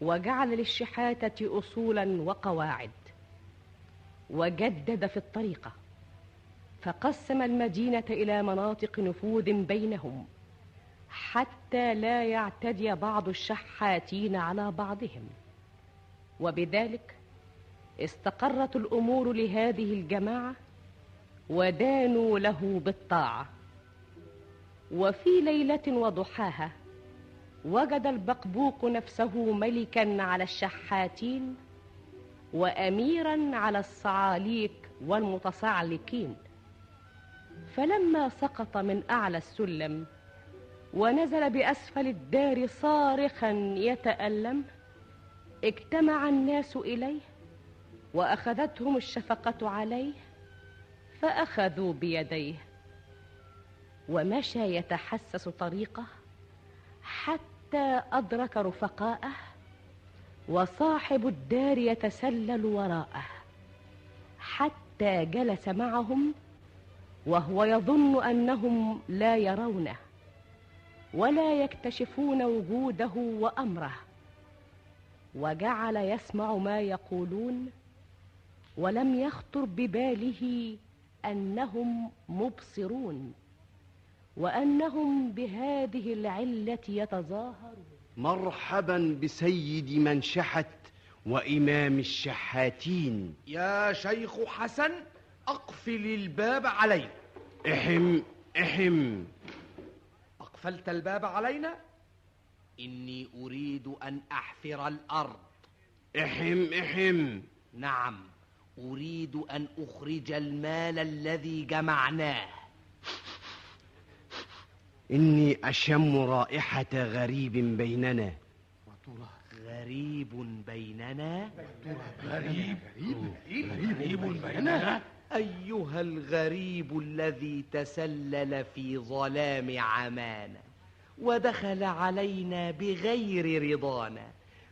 وجعل للشحاتة أصولا وقواعد وجدد في الطريقة. فقسم المدينة إلى مناطق نفوذ بينهم حتى لا يعتدي بعض الشحاتين على بعضهم. وبذلك استقرت الأمور لهذه الجماعة ودانوا له بالطاعة. وفي ليلة وضحاها وجد البقبوق نفسه ملكا على الشحاتين وأميرا على الصعاليك والمتصعلكين فلما سقط من أعلى السلم ونزل بأسفل الدار صارخا يتألم اجتمع الناس إليه وأخذتهم الشفقة عليه فأخذوا بيديه. ومشى يتحسس طريقه حتى أدرك رفقاءه وصاحب الدار يتسلل وراءه حتى جلس معهم وهو يظن أنهم لا يرونه ولا يكتشفون وجوده وأمره وجعل يسمع ما يقولون ولم يخطر بباله أنهم مبصرون وأنهم بهذه العلة يتظاهرون. مرحبا بسيد من شحت وإمام الشحاتين. يا شيخ حسن أقفل الباب علينا. احم احم. أقفلت الباب علينا؟ إني أريد أن أحفر الأرض. احم احم. نعم أريد أن أخرج المال الذي جمعناه. إني أشم رائحة غريب بيننا. غريب بيننا؟ غريب غريب بيننا؟ أيها الغريب الذي تسلل في ظلام عمانا ودخل علينا بغير رضانا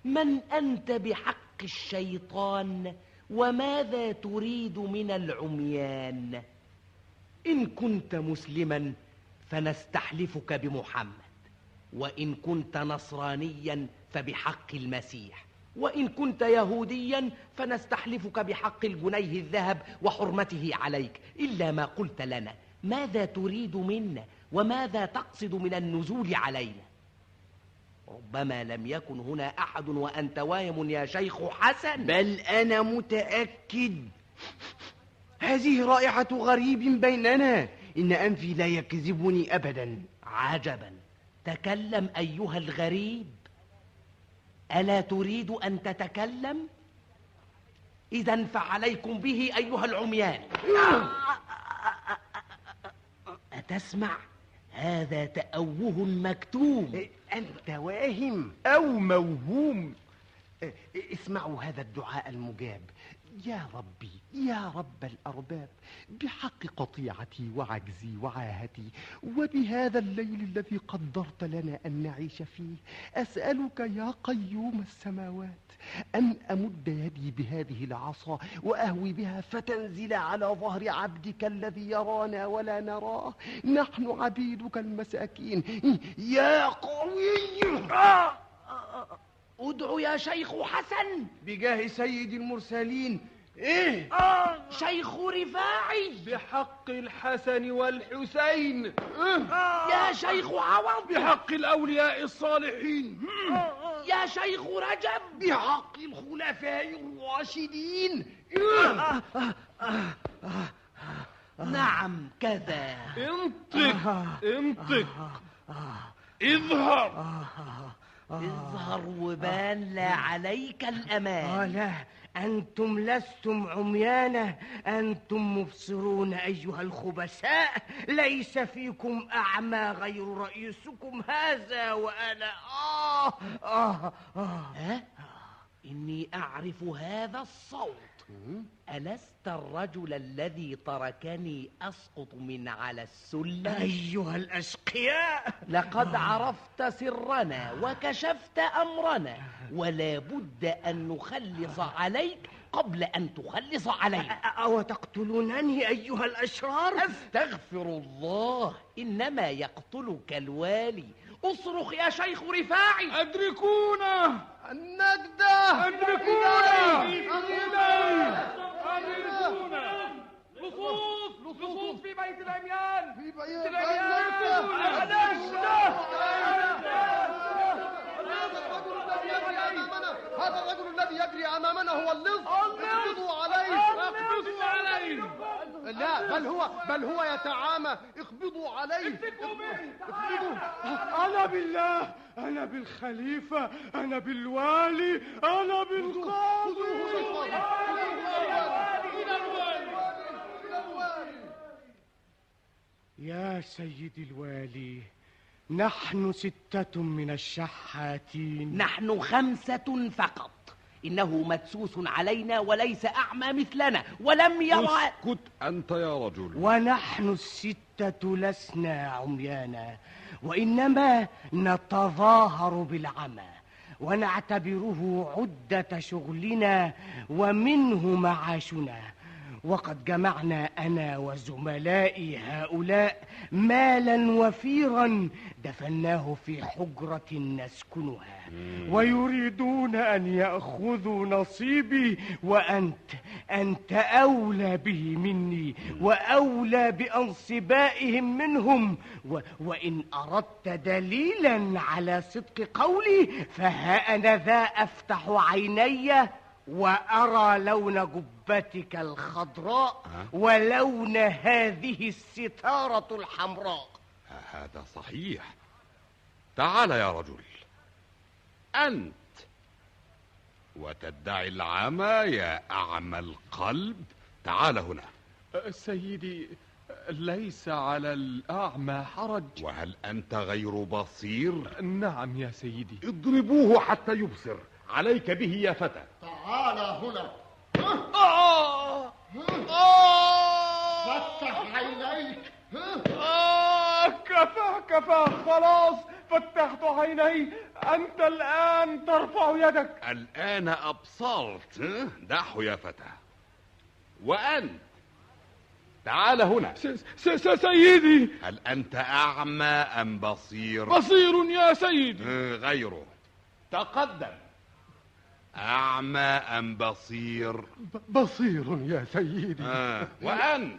من أنت بحق الشيطان وماذا تريد من العميان إن كنت مسلما فنستحلفك بمحمد وإن كنت نصرانيا فبحق المسيح وإن كنت يهوديا فنستحلفك بحق الجنيه الذهب وحرمته عليك. إلا ما قلت لنا. ماذا تريد منا؟ وماذا تقصد من النزول علينا؟ ربما لم يكن هنا أحد وأنت واهم يا شيخ حسن. بل أنا متأكد. هذه رائحة غريب بيننا. إن أنفي لا يكذبني أبدا. عجبا. تكلم أيها الغريب. ألا تريد أن تتكلم؟ إذا فعليكم به أيها العميان أتسمع؟ هذا تأوه مكتوم أنت واهم أو موهوم آه، اسمعوا هذا الدعاء المجاب. يا ربي يا رب الأرباب بحق قطيعتي وعجزي وعاهتي وبهذا الليل الذي قدرت لنا أن نعيش فيه أسألك يا قيوم السماوات أن أمد يدي بهذه العصا وأهوي بها فتنزل على ظهر عبدك الذي يرانا ولا نراه. نحن عبيدك المساكين. يا قوي! ادعو يا شيخ حسن. بجاه سيد المرسلين. إيه؟ آه. شيخ رفاعي. بحق الحسن والحسين. يا شيخ عوض. بحق الأولياء الصالحين. يا شيخ رجب. بحق الخلفاء الراشدين. نعم كذا. انطق انطق. اظهر. اظهر وبان لا عليك الأمان. لا. أنتم لستم عميانة أنتم مبصرون أيها الخبثاء ليس فيكم أعمى غير رئيسكم هذا وأنا. آه. آه. آه. ها؟ إني أعرف هذا الصوت. ألست الرجل الذي تركني أسقط من على السلم؟ أيها الأشقياء! لقد عرفت سرنا وكشفت أمرنا ولا بد أن نخلص عليك قبل أن تخلص علينا أو تقتلونني أيها الأشرار؟ أستغفر الله إنما يقتلك الوالي. اصرخ يا شيخ رفاعي. أدركونا! النجدة! أدركونا أدركونا لصوص لصوص في بيت العميان في بيت هذا الرجل الذي يجري أمامنا هو اللص. اقبضوا عليه. اقبضوا عليه. لا بل هو بل هو يتعامى. اقبضوا عليه. اقبضوا أنا بالله أنا بالخليفة أنا بالوالي أنا بالقاضي. يا سيدي الوالي. نحن ستة من الشحاتين. نحن خمسة فقط. إنه مدسوس علينا وليس أعمى مثلنا ولم يرى اسكت أنت يا رجل. ونحن الستة لسنا عميانا وإنما نتظاهر بالعمى ونعتبره عدة شغلنا ومنه معاشنا. وقد جمعنا أنا وزملائي هؤلاء مالا وفيرا دفناه في حجرة نسكنها. ويريدون أن يأخذوا نصيبي وأنت أنت أولى به مني وأولى بأنصبائهم منهم. و وإن أردت دليلا على صدق قولي فها أنا ذا أفتح عيني وأرى لون جبتك الخضراء ولون هذه الستارة الحمراء. هذا صحيح. تعال يا رجل. أنت. وتدعي العمى يا أعمى القلب. تعال هنا. سيدي ليس على الأعمى حرج. وهل أنت غير بصير؟ نعم يا سيدي. اضربوه حتى يبصر. عليك به يا فتى. تعال هنا. فتح عينيك. آه! كفى كفى. خلاص فتحت عيني. أنت الآن ترفع يدك. الآن أبصرت؟ دعه يا فتى. وأنت؟ تعال هنا. س س سيدي. هل أنت أعمى أم بصير؟ بصير يا سيدي. آه، غيره. تقدم. أعمى أم بصير؟ بصير يا سيدي آه. وأنت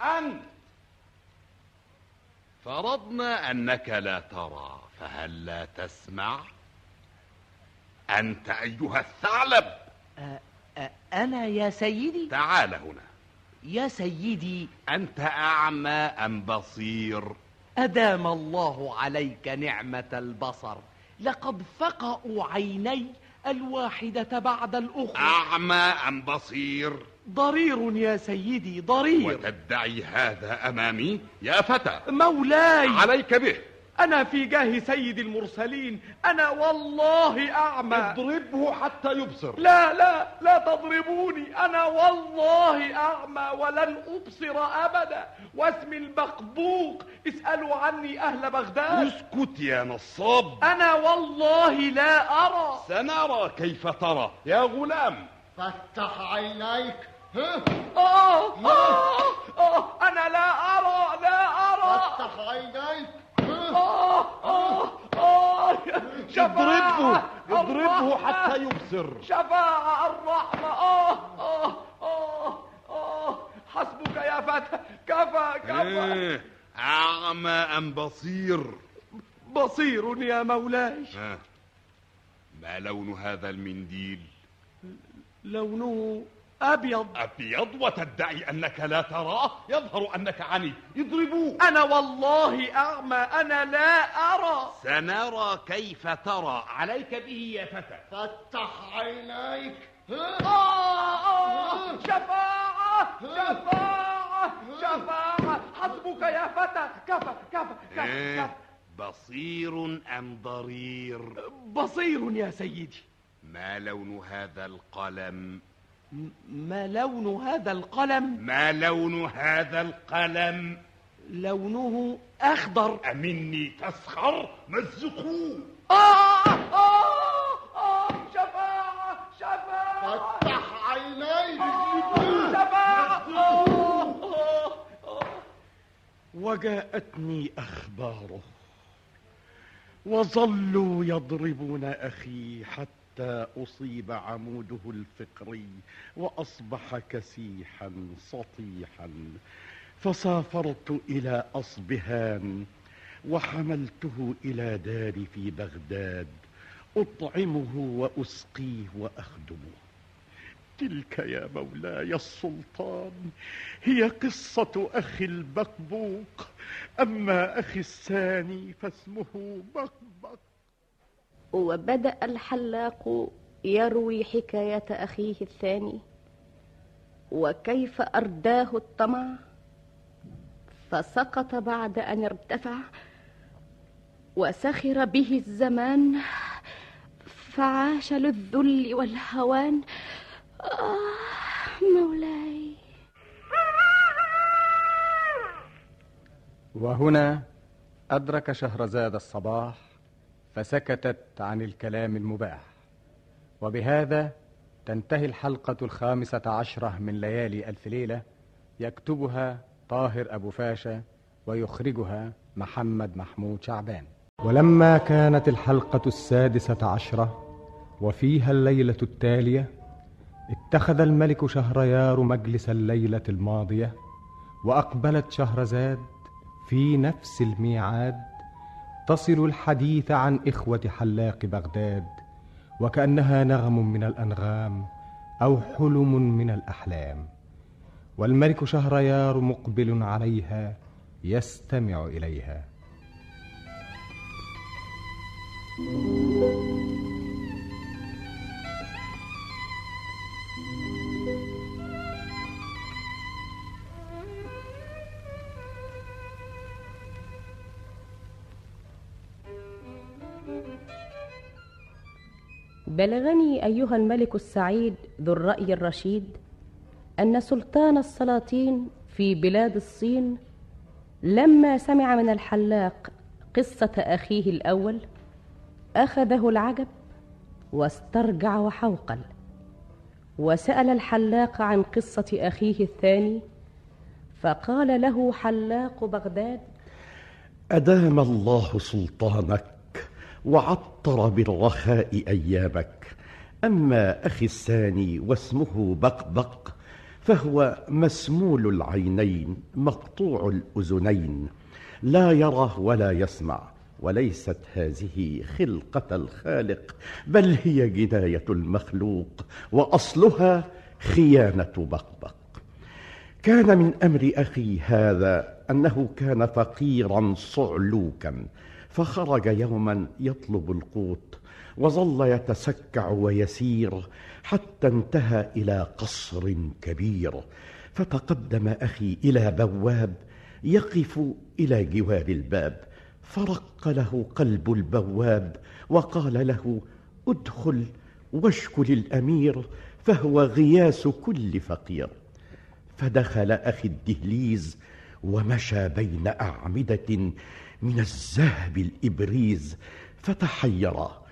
أنت فرضنا أنك لا ترى فهل لا تسمع؟ أنت أيها الثعلب أنا يا سيدي تعال هنا يا سيدي أنت أعمى أم بصير؟ أدام الله عليك نعمة البصر لقد فقأوا عيني الواحدة بعد الأخرى. أعمى أم بصير؟ ضرير يا سيدي ضرير. وتدعي هذا أمامي؟ يا فتى. مولاي. عليك به. أنا في جاه سيد المرسلين. أنا والله أعمى. اضربه حتى يبصر. لا لا لا تضربوني. أنا والله أعمى ولن أبصر أبدا. واسم البقبوق اسألوا عني أهل بغداد. اسكت يا نصاب. أنا والله لا أرى. سنرى كيف ترى. يا غلام. فتح عينيك. ها؟ آه آه أنا لا أرى لا أرى فتح عينيك آه آه آه اضربه شفاعة اضربه الرحمة. يبصر شفاعة الرحمة. آه آه آه آه حسبك يا فتى كفى كفى. إيه، أعمى أم بصير؟ بصير يا مولاي. ها. ما لون هذا المنديل؟ لونه أبيض. أبيض وتدعي أنك لا تراه يظهر أنك عني. اضربوه أنا والله أعمى أنا لا أرى. سنرى كيف ترى. عليك به يا فتى. فتح عينيك؟ آه آه شفاعة شفاعة شفاعة. حسبك يا فتى. كفى كفى كفى, إيه، كفى. بصير أم ضرير؟ بصير يا سيدي. ما لون هذا القلم؟ ما لون هذا القلم؟ ما لون هذا القلم؟ لونه أخضر. أمني تسخر مزقوه آه آه آه شفاعة شفاعة فتح عينيك شفاعة آه آه آه وجاءتني أخباره. وظلوا يضربون أخي حتى أصيب عموده الفقري وأصبح كسيحا سطيحا فسافرت إلى أصبهان وحملته إلى داري في بغداد. أطعمه وأسقيه وأخدمه. تلك يا مولاي السلطان هي قصة أخي البقبوق أما أخي الثاني فاسمه بقبق وبدأ الحلاق يروي حكاية أخيه الثاني. وكيف أرداه الطمع؟ فسقط بعد أن ارتفع وسخر به الزمان. فعاش للذل والهوان. آه مولاي. وهنا أدرك شهرزاد الصباح فسكتت عن الكلام المباح. وبهذا تنتهي الحلقة الخامسة عشرة من ليالي ألف ليلة يكتبها طاهر أبو فاشا ويخرجها محمد محمود شعبان. ولما كانت الحلقة السادسة عشرة وفيها الليلة التالية اتخذ الملك شهريار مجلس الليلة الماضية وأقبلت شهرزاد في نفس الميعاد تصل الحديث عن إخوة حلاق بغداد وكأنها نغم من الأنغام أو حلم من الأحلام. والملك شهريار مقبل عليها يستمع إليها. بلغني أيها الملك السعيد ذو الرأي الرشيد أن سلطان السلاطين في بلاد الصين لما سمع من الحلاق قصة أخيه الأول أخذه العجب واسترجع وحوقل وسأل الحلاق عن قصة أخيه الثاني فقال له حلاق بغداد أدام الله سلطانك وعطر بالرخاء أيامك. أما أخي الثاني واسمه بقبق فهو مسمول العينين مقطوع الأذنين. لا يرى ولا يسمع وليست هذه خلقة الخالق بل هي جناية المخلوق وأصلها خيانة بقبق. كان من أمر أخي هذا أنه كان فقيرا صعلوكا فخرج يوما يطلب القوت وظل يتسكع ويسير حتى انتهى إلى قصر كبير. فتقدم أخي إلى بواب يقف إلى جوار الباب. فرق له قلب البواب وقال له ادخل واشكل الأمير فهو غياس كل فقير. فدخل أخي الدهليز ومشى بين أعمدة من الذهب الإبريز فتحيرا.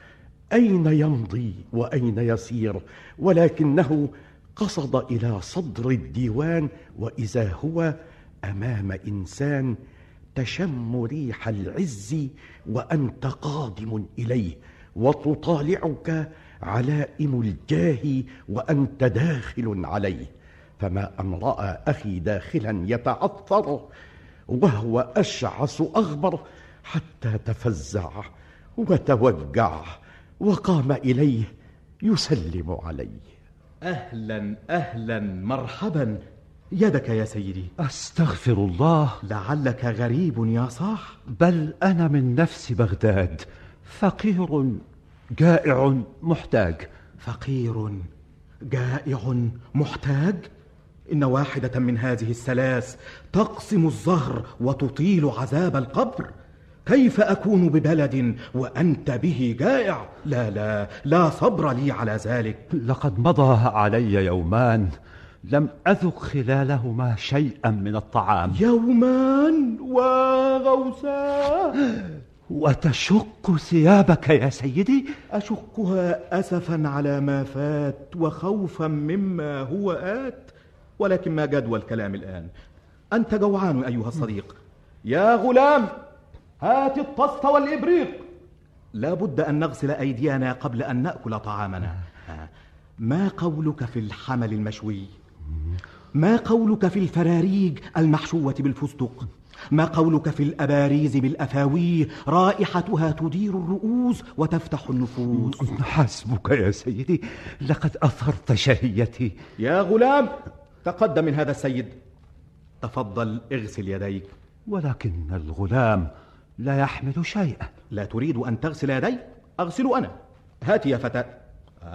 أين يمضي وأين يسير؟ ولكنه قصد إلى صدر الديوان وإذا هو أمام إنسان تشم ريح العز وأنت قادم إليه وتطالعك علائم الجاه وأنت داخل عليه. فما أن رأى أخي داخلا يتعثر وهو اشعث اغبر حتى تفزع وتوجع وقام إليه يسلم عليه. أهلا أهلا مرحبا. يدك يا سيدي. أستغفر الله. لعلك غريب يا صاح. بل أنا من نفس بغداد. فقير جائع محتاج. فقير جائع محتاج؟ إن واحدة من هذه الثلاث تقسم الظهر وتطيل عذاب القبر. كيف أكون ببلد وأنت به جائع؟ لا لا لا صبر لي على ذلك. لقد مضى علي يومان لم أذق خلالهما شيئا من الطعام. يومان وغوسا وتشق ثيابك يا سيدي؟ أشقها أسفا على ما فات وخوفا مما هو آت. ولكن ما جدوى الكلام الآن. أنت جوعان أيها الصديق. يا غلام هات الطست والإبريق. لا بد أن نغسل أيدينا قبل أن نأكل طعامنا. ما قولك في الحمل المشوي؟ ما قولك في الفراريج المحشوة بالفستق؟ ما قولك في الأباريز بالأفاويه رائحتها تدير الرؤوس وتفتح النفوس. حسبك يا سيدي لقد أثرت شهيتي. يا غلام تقدم من هذا السيد. تفضل اغسل يديك. ولكن الغلام لا يحمل شيئا. لا تريد أن تغسل يدي؟ أغسل أنا. هات يا فتى.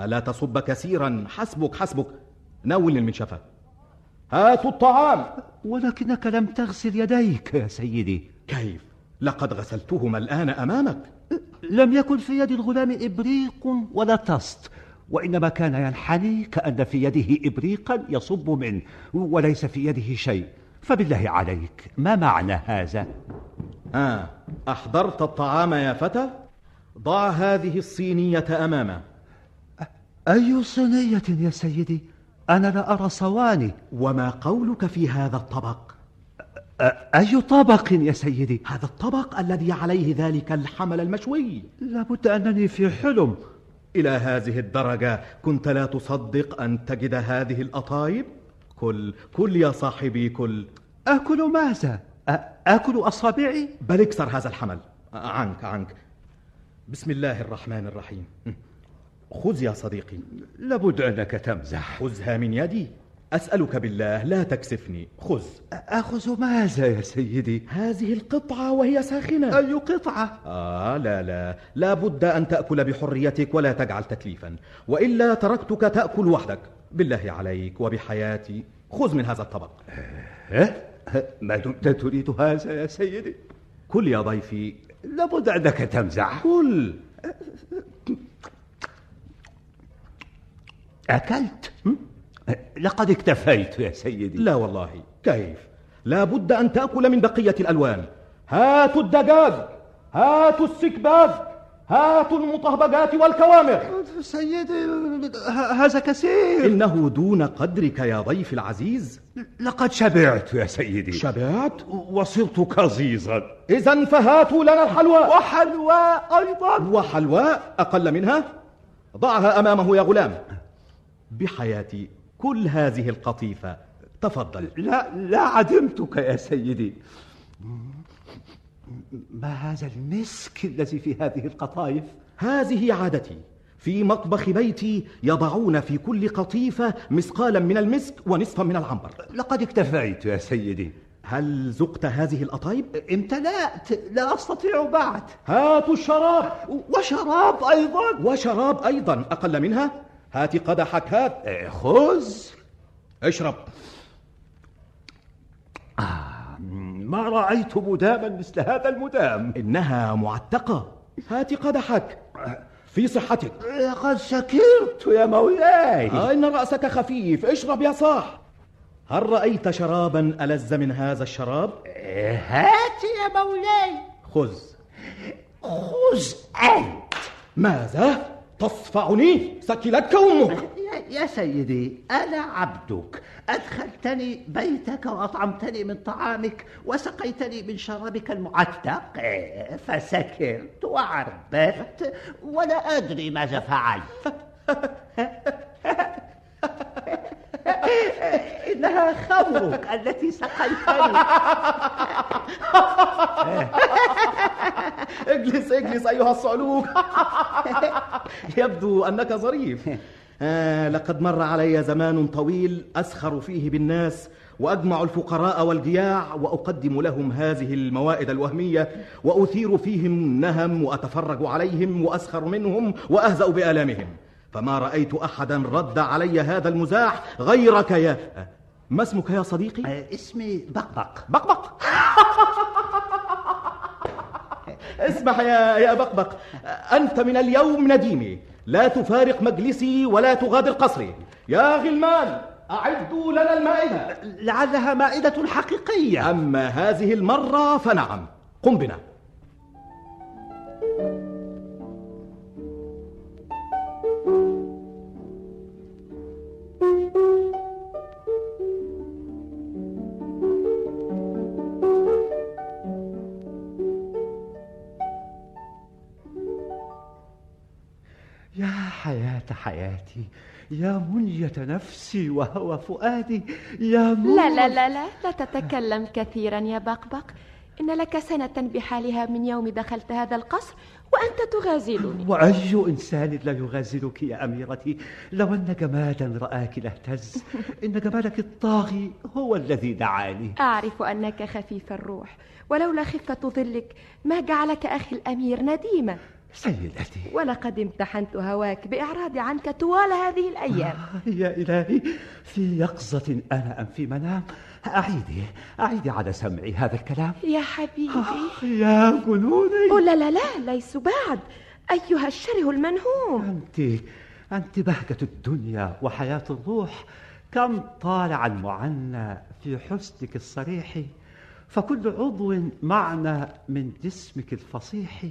لا تصب كثيرا؟ حسبك حسبك. ناول المنشفة. هاتوا الطعام. ولكنك لم تغسل يديك يا سيدي. كيف؟ لقد غسلتهما الآن أمامك. لم يكن في يد الغلام إبريق ولا طست وإنما كان ينحني كأن في يده إبريقا يصب منه وليس في يده شيء فبالله عليك ما معنى هذا؟ آه أحضرت الطعام يا فتى؟ ضع هذه الصينية أمامه أي صينية يا سيدي؟ أنا لا أرى صواني وما قولك في هذا الطبق؟ أي طبق يا سيدي؟ هذا الطبق الذي عليه ذلك الحمل المشوي لابد أنني في حلم إلى هذه الدرجة كنت لا تصدق أن تجد هذه الأطايب؟ كل كل يا صاحبي كل. أكل ماذا؟ آكل أصابعي؟ بل اكسر هذا الحمل. عنك عنك. بسم الله الرحمن الرحيم. خذ يا صديقي. لابد أنك تمزح. خذها من يدي. أسألك بالله لا تكسفني. خذ. أخذ ماذا يا سيدي؟ هذه القطعة وهي ساخنة. أي قطعة؟ آه لا لا. لا بد أن تأكل بحريتك ولا تجعل تكليفا. وإلا تركتك تأكل وحدك. بالله عليك وبحياتي. خذ من هذا الطبق. ها؟ ما دمت تريد هذا يا سيدي؟ كل يا ضيفي. لابد أنك تمزح. كل. أكلت؟ لقد اكتفيت يا سيدي. لا والله. كيف؟ لا بد أن تأكل من بقية الألوان. هاتوا الدجاج هاتوا السكباج هاتوا المطهبجات والكوامر. سيدي هذا كثير. إنه دون قدرك يا ضيف العزيز. لقد شبعت يا سيدي. شبعت؟ وصرت كظيظا إذا فهاتوا لنا الحلواء وحلواء أيضا. وحلواء أقل منها؟ ضعها أمامه يا غلام. بحياتي كل هذه القطيفة. تفضل. لا لا عدمتك يا سيدي. ما هذا المسك الذي في هذه القطايف؟ هذه عادتي. في مطبخ بيتي يضعون في كل قطيفة مثقالا من المسك ونصفا من العنبر. لقد اكتفيت يا سيدي. هل ذقت هذه الأطايب؟ امتلأت. لا أستطيع بعد. هاتوا الشراب. وشراب أيضا. وشراب أيضا. أقل منها؟ هات قدحك هات. خذ اشرب. آه ما رأيت مداما مثل هذا المدام. إنها معتقة. هات قدحك. في صحتك. لقد سكرت يا مولاي. آه إن رأسك خفيف. اشرب يا صاح. هل رأيت شرابا ألذ من هذا الشراب؟ هات يا مولاي. خذ. خذ أنت. ماذا؟ تصفعني؟ سكلتك أمك. يا, سيدي أنا عبدك. أدخلتني بيتك وأطعمتني من طعامك وسقيتني من شرابك المعتق. فسكرت وعربت ولا أدري ماذا فعلت. إنها خمرك التي سقيتني اجلس اجلس أيها الصعلوك يبدو أنك ظريف. آه لقد مر علي زمان طويل أسخر فيه بالناس وأجمع الفقراء والجياع وأقدم لهم هذه الموائد الوهمية وأثير فيهم نهم وأتفرج عليهم وأسخر منهم وأهزأ بآلامهم. فما رأيت أحدا رد علي هذا المزاح غيرك يا ما اسمك يا صديقي؟ اسمي بقبق. بقبق. اسمح يا يا بقبق. أنت من اليوم نديمي. لا تفارق مجلسي ولا تغادر قصري. يا غلمان أعدوا لنا المائدة. لعلها مائدة حقيقية. أما هذه المرة فنعم. قم بنا. يا حياتي يا منية نفسي وهوى فؤادي. يا منية لا لا لا لا لا تتكلم كثيرا يا بقبق إن لك سنة بحالها من يوم دخلت هذا القصر وأنت تغازلني. وأي إنسان لا يغازلك يا أميرتي. لو أن جمالا رآك لاهتز إن جمالك الطاغي هو الذي دعاني. أعرف أنك خفيف الروح ولولا خفة ظلك ما جعلك أخي الأمير نديما. سيدتي. ولقد امتحنت هواك بإعراضي عنك طوال هذه الأيام. آه يا إلهي في يقظة أنا أم في منام. أعيدي أعيدي على سمعي هذا الكلام. يا حبيبي. آه يا جنوني أو لا لا لا ليس بعد. أيها الشره المنهوم. أنت أنت بهجة الدنيا وحياة الروح. كم طالع المعنى في حسنك الصريح. فكل عضو معنى من جسمك الفصيح.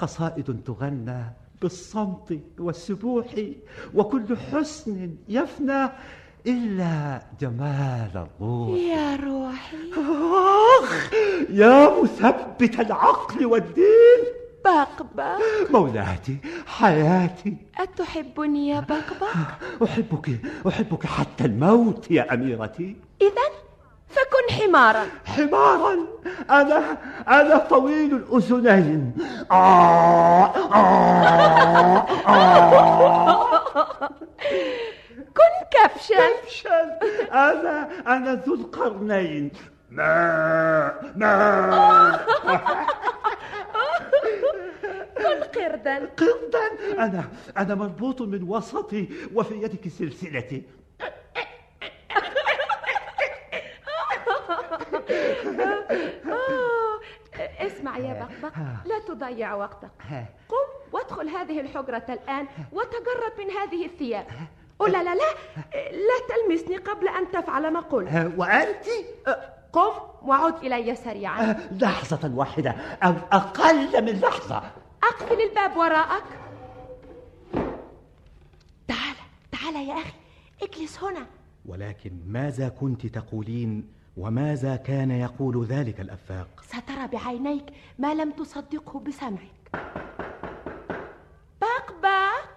قصائد تغنى بالصمت والسبوح وكل حسن يفنى إلا جمال الروح. يا روحي. آخ يا مثبت العقل والدين. بقبق. مولاتي حياتي. أتحبني يا بقبق؟ أحبك أحبك حتى الموت يا أميرتي. إذا فكن حمارا. حمارا. أنا أنا طويل الأذنين آه آه آه كن كبشا كبشا أنا أنا ذو القرنين. ما ما كن قردا. قردا. أنا أنا مربوط من وسطي وفي يدك سلسلتي. اسمع يا بقبق لا تضيع وقتك. قم وادخل هذه الحجرة الآن وتجرد من هذه الثياب. أو لا لا لا لا تلمسني قبل أن تفعل ما قلت. وأنت؟ قم وعد إلي سريعا. لحظة واحدة. أو أقل من لحظة. أقفل الباب وراءك. تعال تعال يا أخي اجلس هنا. ولكن ماذا كنت تقولين؟ وماذا كان يقول ذلك الأفاق؟ سترى بعينيك ما لم تصدقه بسمعك. بقبق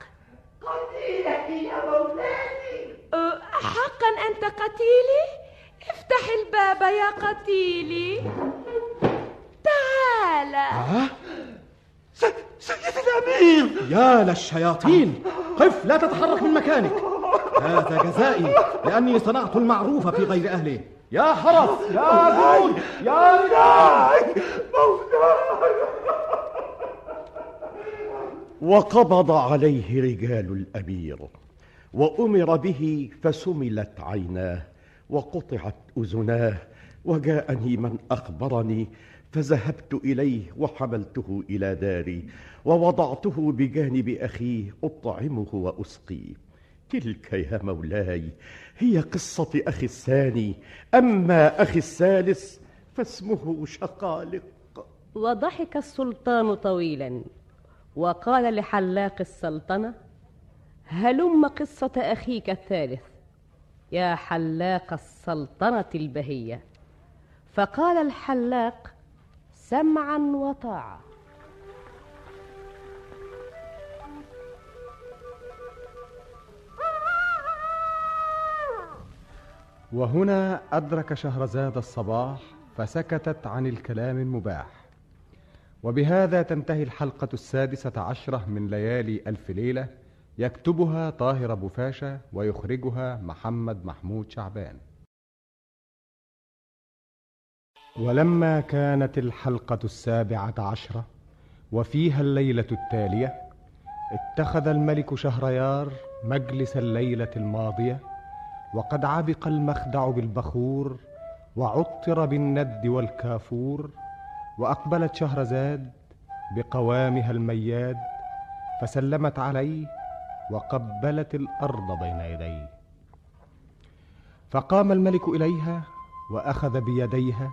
قتيلك يا مولاتي. أه، حقا أنت قتيلي؟ افتح الباب يا قتيلي. تعال. آه؟ سيد الأمير. يا للشياطين. قف لا تتحرك من مكانك. هذا جزائي لأني صنعت المعروف في غير أهله. يا حرس يا جود يا رجال. وقبض عليه رجال الأمير وأمر به فسملت عيناه وقطعت أذناه وجاءني من أخبرني فذهبت إليه وحملته إلى داري ووضعته بجانب أخيه أطعمه وأسقيه. تلك يا مولاي هي قصة أخي الثاني. أما أخي الثالث فاسمه شقالق. وضحك السلطان طويلا وقال لحلاق السلطنة هلم قصة أخيك الثالث يا حلاق السلطنة البهية. فقال الحلاق سمعا وطاعة وهنا أدرك شهرزاد الصباح فسكتت عن الكلام المباح. وبهذا تنتهي الحلقة السادسة عشرة من ليالي ألف ليلة يكتبها طاهر أبو فاشا ويخرجها محمد محمود شعبان. ولما كانت الحلقة السابعة عشرة وفيها الليلة التالية اتخذ الملك شهريار مجلس الليلة الماضية وقد عبق المخدع بالبخور وعطر بالند والكافور واقبلت شهرزاد بقوامها المياد فسلمت عليه وقبلت الأرض بين يديه. فقام الملك إليها وأخذ بيديها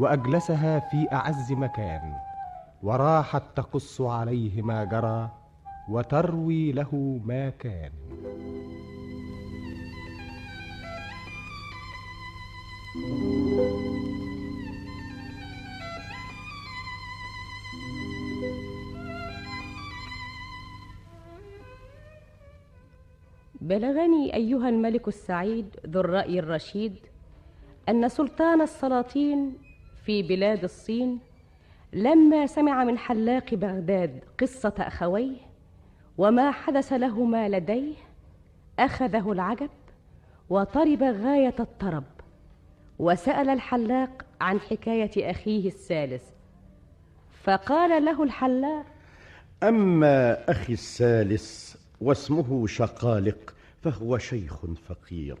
وأجلسها في أعز مكان وراحت تقص عليه ما جرى وتروي له ما كان. بلغني أيها الملك السعيد ذو الرأي الرشيد أن سلطان السلاطين في بلاد الصين لما سمع من حلاق بغداد قصة أخويه وما حدث لهما لديه أخذه العجب وطرب غاية الطرب. وسأل الحلاق عن حكاية أخيه الثالث. فقال له الحلاق أما أخي الثالث واسمه شقالق فهو شيخ فقير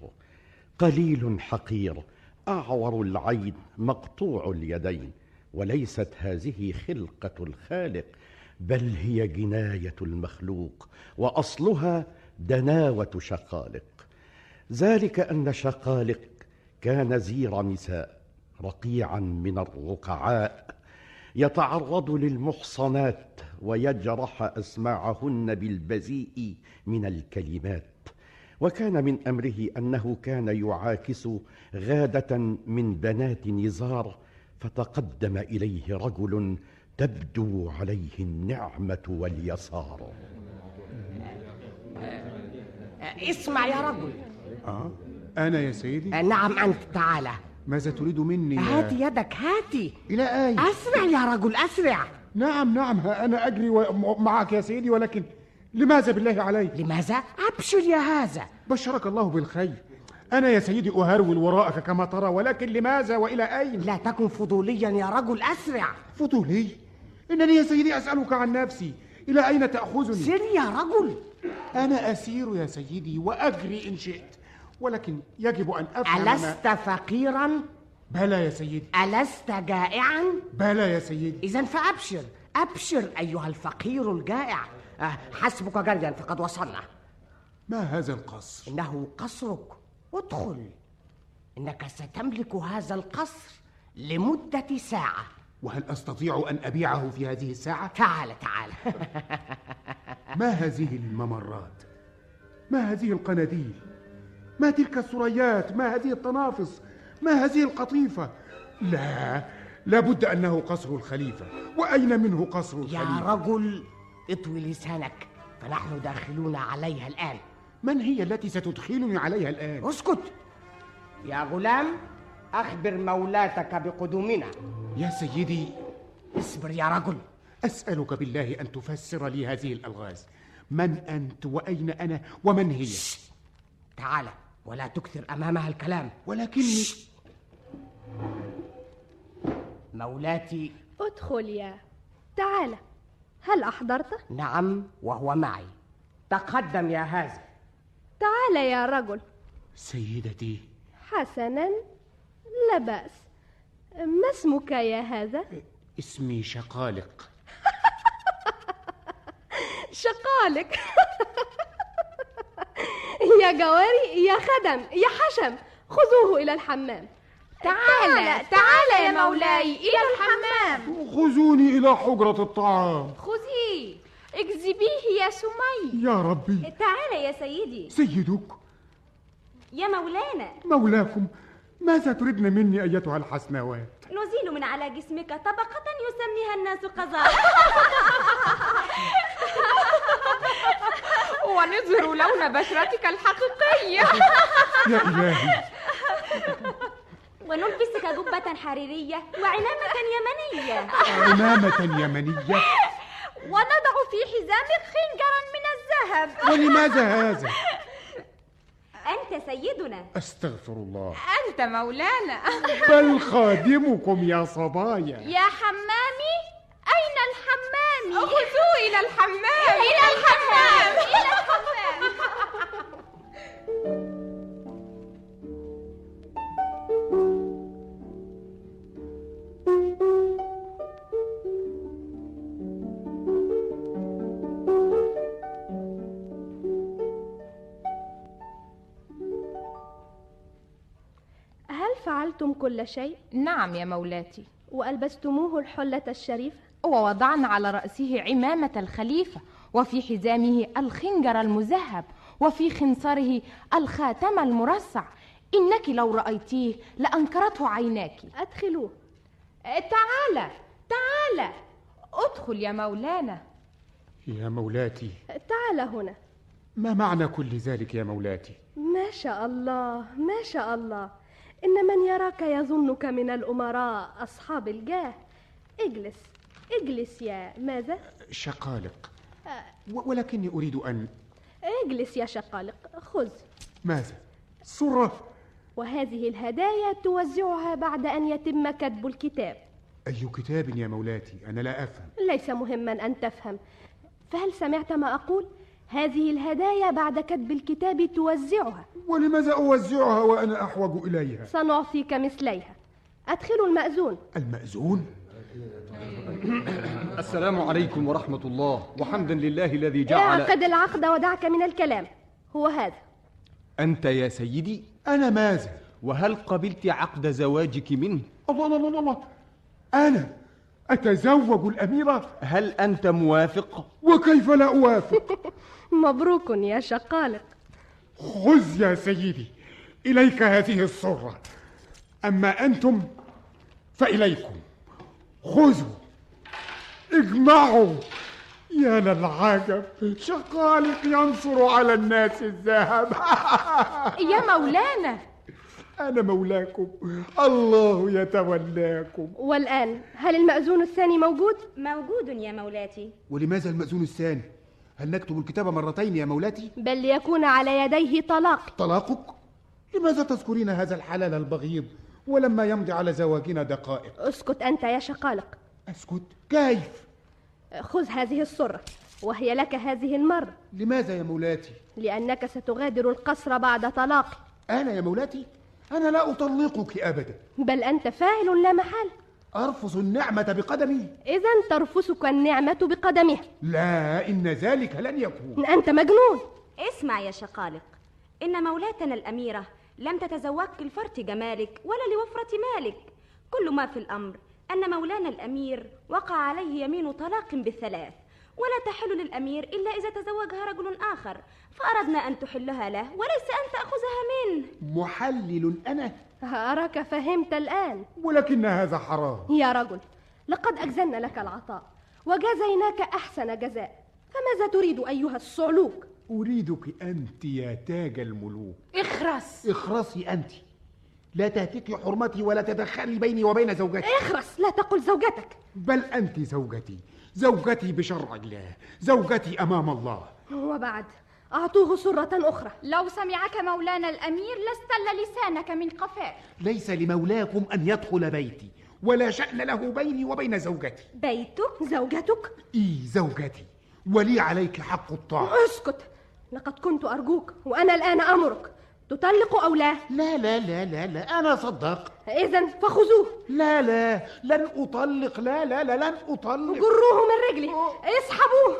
قليل حقير أعور العين مقطوع اليدين وليست هذه خلقة الخالق بل هي جناية المخلوق وأصلها دناوة شقالق. ذلك أن شقالق كان زير نساء رقيعا من الرقعاء يتعرض للمحصنات ويجرح أسماعهن بالبذيء من الكلمات. وكان من أمره أنه كان يعاكس غادة من بنات نزار فتقدم إليه رجل تبدو عليه النعمة واليسار. اسمع يا رجل. آه؟ أنا يا سيدي؟ نعم أنت تعالى. ماذا تريد مني يا- هات يدك هاتي. إلى أين؟ أسرع يا رجل أسرع. نعم نعم ها أنا أجري و- معك يا سيدي ولكن لماذا بالله علي؟ لماذا؟ أبشر يا هذا. بشرك الله بالخير. أنا يا سيدي أهرول وراءك كما ترى ولكن لماذا وإلى أين؟ لا تكن فضوليا يا رجل أسرع. فضولي؟ إنني يا سيدي أسألك عن نفسي. إلى أين تأخذني؟ سر يا رجل. أنا أسير يا سيدي وأجري إن شئت. ولكن يجب أن أفهم ما- ألست فقيرا؟ بلى يا سيدي ألست جائعا؟ بلى يا سيدي إذا فأبشر أبشر أيها الفقير الجائع آه، حسبك جريا فقد وصلنا ما هذا القصر؟ إنه قصرك ادخل إنك ستملك هذا القصر لمدة ساعة وهل أستطيع أن أبيعه في هذه الساعة؟ تعال تعال ما هذه الممرات؟ ما هذه القناديل؟ ما تلك الثريات؟ ما هذه التنافس؟ ما هذه القطيفة؟ لا لابد أنه قصر الخليفة وأين منه قصر يا الخليفة؟ رجل اطوي لسانك فنحن داخلون عليها الآن من هي التي ستدخلني عليها الآن؟ اسكت يا غلام أخبر مولاتك بقدومنا يا سيدي اصبر يا رجل أسألك بالله أن تفسر لي هذه الألغاز من أنت وأين أنا ومن هي؟ تعال ولا تكثر أمامها الكلام. ولكني مولاتي ادخل يا تعال. هل أحضرت؟ نعم وهو معي. تقدم يا هذا تعال يا رجل. سيدتي. حسنا لا بأس. ما اسمك يا هذا؟ اسمي شقالق. شقالك يا جواري يا خدم يا حشم خذوه إلى الحمام. تعال تعال يا مولاي إلى الحمام. خذوني إلى حجرة الطعام. خذيه اجذبيه يا سمي. يا ربي. تعال يا سيدي. سيدك. يا مولانا. مولاكم ماذا تردن مني أيتها الحسنوات؟ نزيل من على جسمك طبقة يسميها الناس قذارة ونظهر لون بشرتك الحقيقية يا إلهي. ونلبسك جبة حريرية وعمامة يمنية. عمامة يمنية. ونضع في حزامك خنجرا من الذهب. ولماذا هذا؟ أنت سيدنا. أستغفر الله. أنت مولانا. بل خادمكم يا صبايا. يا حمامي. أين الحمام؟ خذوه إلى الحمام إلى الحمام إلى الحمام هل فعلتم كل شيء؟ نعم يا مولاتي وألبستموه الحلة الشريفة؟ ووضعنا على رأسه عمامة الخليفة وفي حزامه الخنجر المذهب وفي خنصره الخاتم المرصع. إنك لو رأيتيه لأنكرته عيناك. أدخلوه. تعال تعال. ادخل يا مولانا. يا مولاتي. تعال هنا. ما معنى كل ذلك يا مولاتي؟ ما شاء الله ما شاء الله. إن من يراك يظنك من الأمراء أصحاب الجاه. اجلس. اجلس يا ماذا؟ شقالق. و- ولكني أريد أن اجلس يا شقالق خذ. ماذا؟ صرة. وهذه الهدايا توزعها بعد أن يتم كتب الكتاب. أي كتاب يا مولاتي؟ أنا لا أفهم. ليس مهما أن تفهم. فهل سمعت ما أقول؟ هذه الهدايا بعد كتب الكتاب توزعها. ولماذا أوزعها وأنا أحوج إليها؟ سنعطيك مثليها. أدخلوا المأذون. المأذون؟ السلام عليكم ورحمة الله وحمدا لله الذي جعل اعقد العقد ودعك من الكلام هو هذا أنت يا سيدي أنا ماذا؟ وهل قبلت عقد زواجك منه؟ الله الله الله الله أنا أتزوج الأميرة؟ هل أنت موافق؟ وكيف لا أوافق؟ مبروك يا شقالق خذ يا سيدي إليك هذه الصرة أما أنتم فإليكم خذوا اجمعوا يا للعجب شقالق ينصر على الناس الذهب يا مولانا أنا مولاكم الله يتولاكم والآن هل المأذون الثاني موجود؟ موجود يا مولاتي ولماذا المأذون الثاني؟ هل نكتب الكتاب مرتين يا مولاتي؟ بل ليكون على يديه طلاق طلاقك؟ لماذا تذكرين هذا الحلال البغيض ولما يمضي على زواجنا دقائق؟ اسكت أنت يا شقالق أسكت؟ كيف؟ خذ هذه الصرة وهي لك هذه المرة. لماذا يا مولاتي؟ لأنك ستغادر القصر بعد طلاقي. أنا يا مولاتي؟ أنا لا أطلقك أبدا. بل أنت فاعل لا محال. أرفض النعمة بقدمي. إذا ترفسك النعمة بقدمها لا إن ذلك لن يكون. أنت مجنون. اسمع يا شقالق. إن مولاتنا الأميرة لم تتزوجك لفرط جمالك ولا لوفرة مالك. كل ما في الأمر أن مولانا الأمير وقع عليه يمين طلاق بالثلاث ولا تحل للأمير إلا إذا تزوجها رجل آخر فأردنا أن تحلها له وليس أن تأخذها منه. محلل أنا. أراك فهمت الآن. ولكن هذا حرام. يا رجل لقد أجزلنا لك العطاء وجازيناك أحسن جزاء فماذا تريد أيها الصعلوك؟ أريدك أنت يا تاج الملوك. إخرس. اخرسي أنت. لا تهتكي حرمتي ولا تدخلي بيني وبين زوجتي. اخرس لا تقل زوجتك. بل أنت زوجتي. زوجتي بشرع الله زوجتي أمام الله. وبعد أعطوه سرة أخرى. لو سمعك مولانا الأمير لاستل لسانك من قفاك ليس لمولاكم أن يدخل بيتي ولا شأن له بيني وبين زوجتي. بيتك؟ زوجتك؟ إي زوجتي. ولي عليك حق الطاعة. أسكت. لقد كنت أرجوك وأنا الآن أمرك. تطلق أو لا؟ لا لا لا لا لا أنا صدقت إذا فخذوه. لا لا لن أطلق لا لا لا لن أطلق. جروه من رجلي. اسحبوه.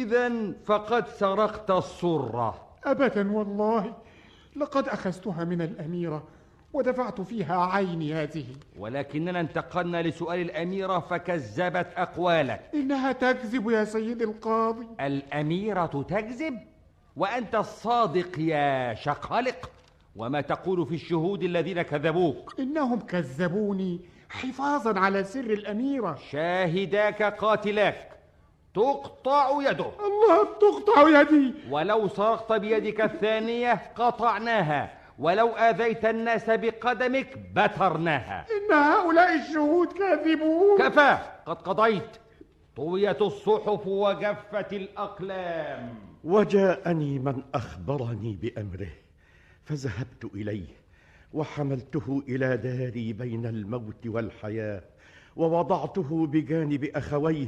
إذا فقد سرقت الصرة أبدا والله لقد أخذتها من الأميرة ودفعت فيها عيني هذه. ولكننا انتقلنا لسؤال الأميرة فكذبت أقوالك. إنها تكذب يا سيدي القاضي. الأميرة تكذب؟ وأنت الصادق يا شقلق؟ وما تقول في الشهود الذين كذبوك؟ إنهم كذبوني حفاظا على سر الأميرة. شاهداك قاتلاك. تقطع يده. الله تقطع يدي. ولو سرقت بيدك الثانية قطعناها. ولو آذيت الناس بقدمك بترناها. إن هؤلاء الشهود كاذبون. كفى. قد قضيت. طويت الصحف وجفت الأقلام. وجاءني من أخبرني بأمره فذهبت إليه وحملته إلى داري بين الموت والحياة ووضعته بجانب أخويه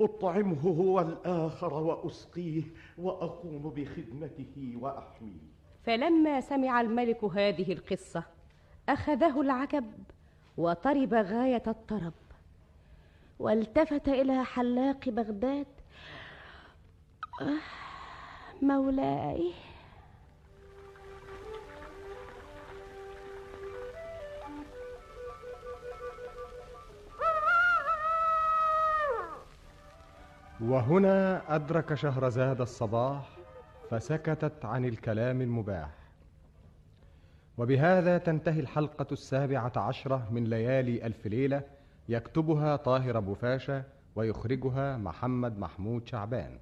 أطعمه هو الآخر وأسقيه وأقوم بخدمته وأحميه. فلما سمع الملك هذه القصة أخذه العجب وطرب غاية الطرب والتفت إلى حلاق بغداد. آه، مولاي وهنا أدرك شهرزاد الصباح فسكتت عن الكلام المباح. وبهذا تنتهي الحلقة السابعة عشرة من ليالي ألف ليلة يكتبها طاهر أبو فاشا ويخرجها محمد محمود شعبان.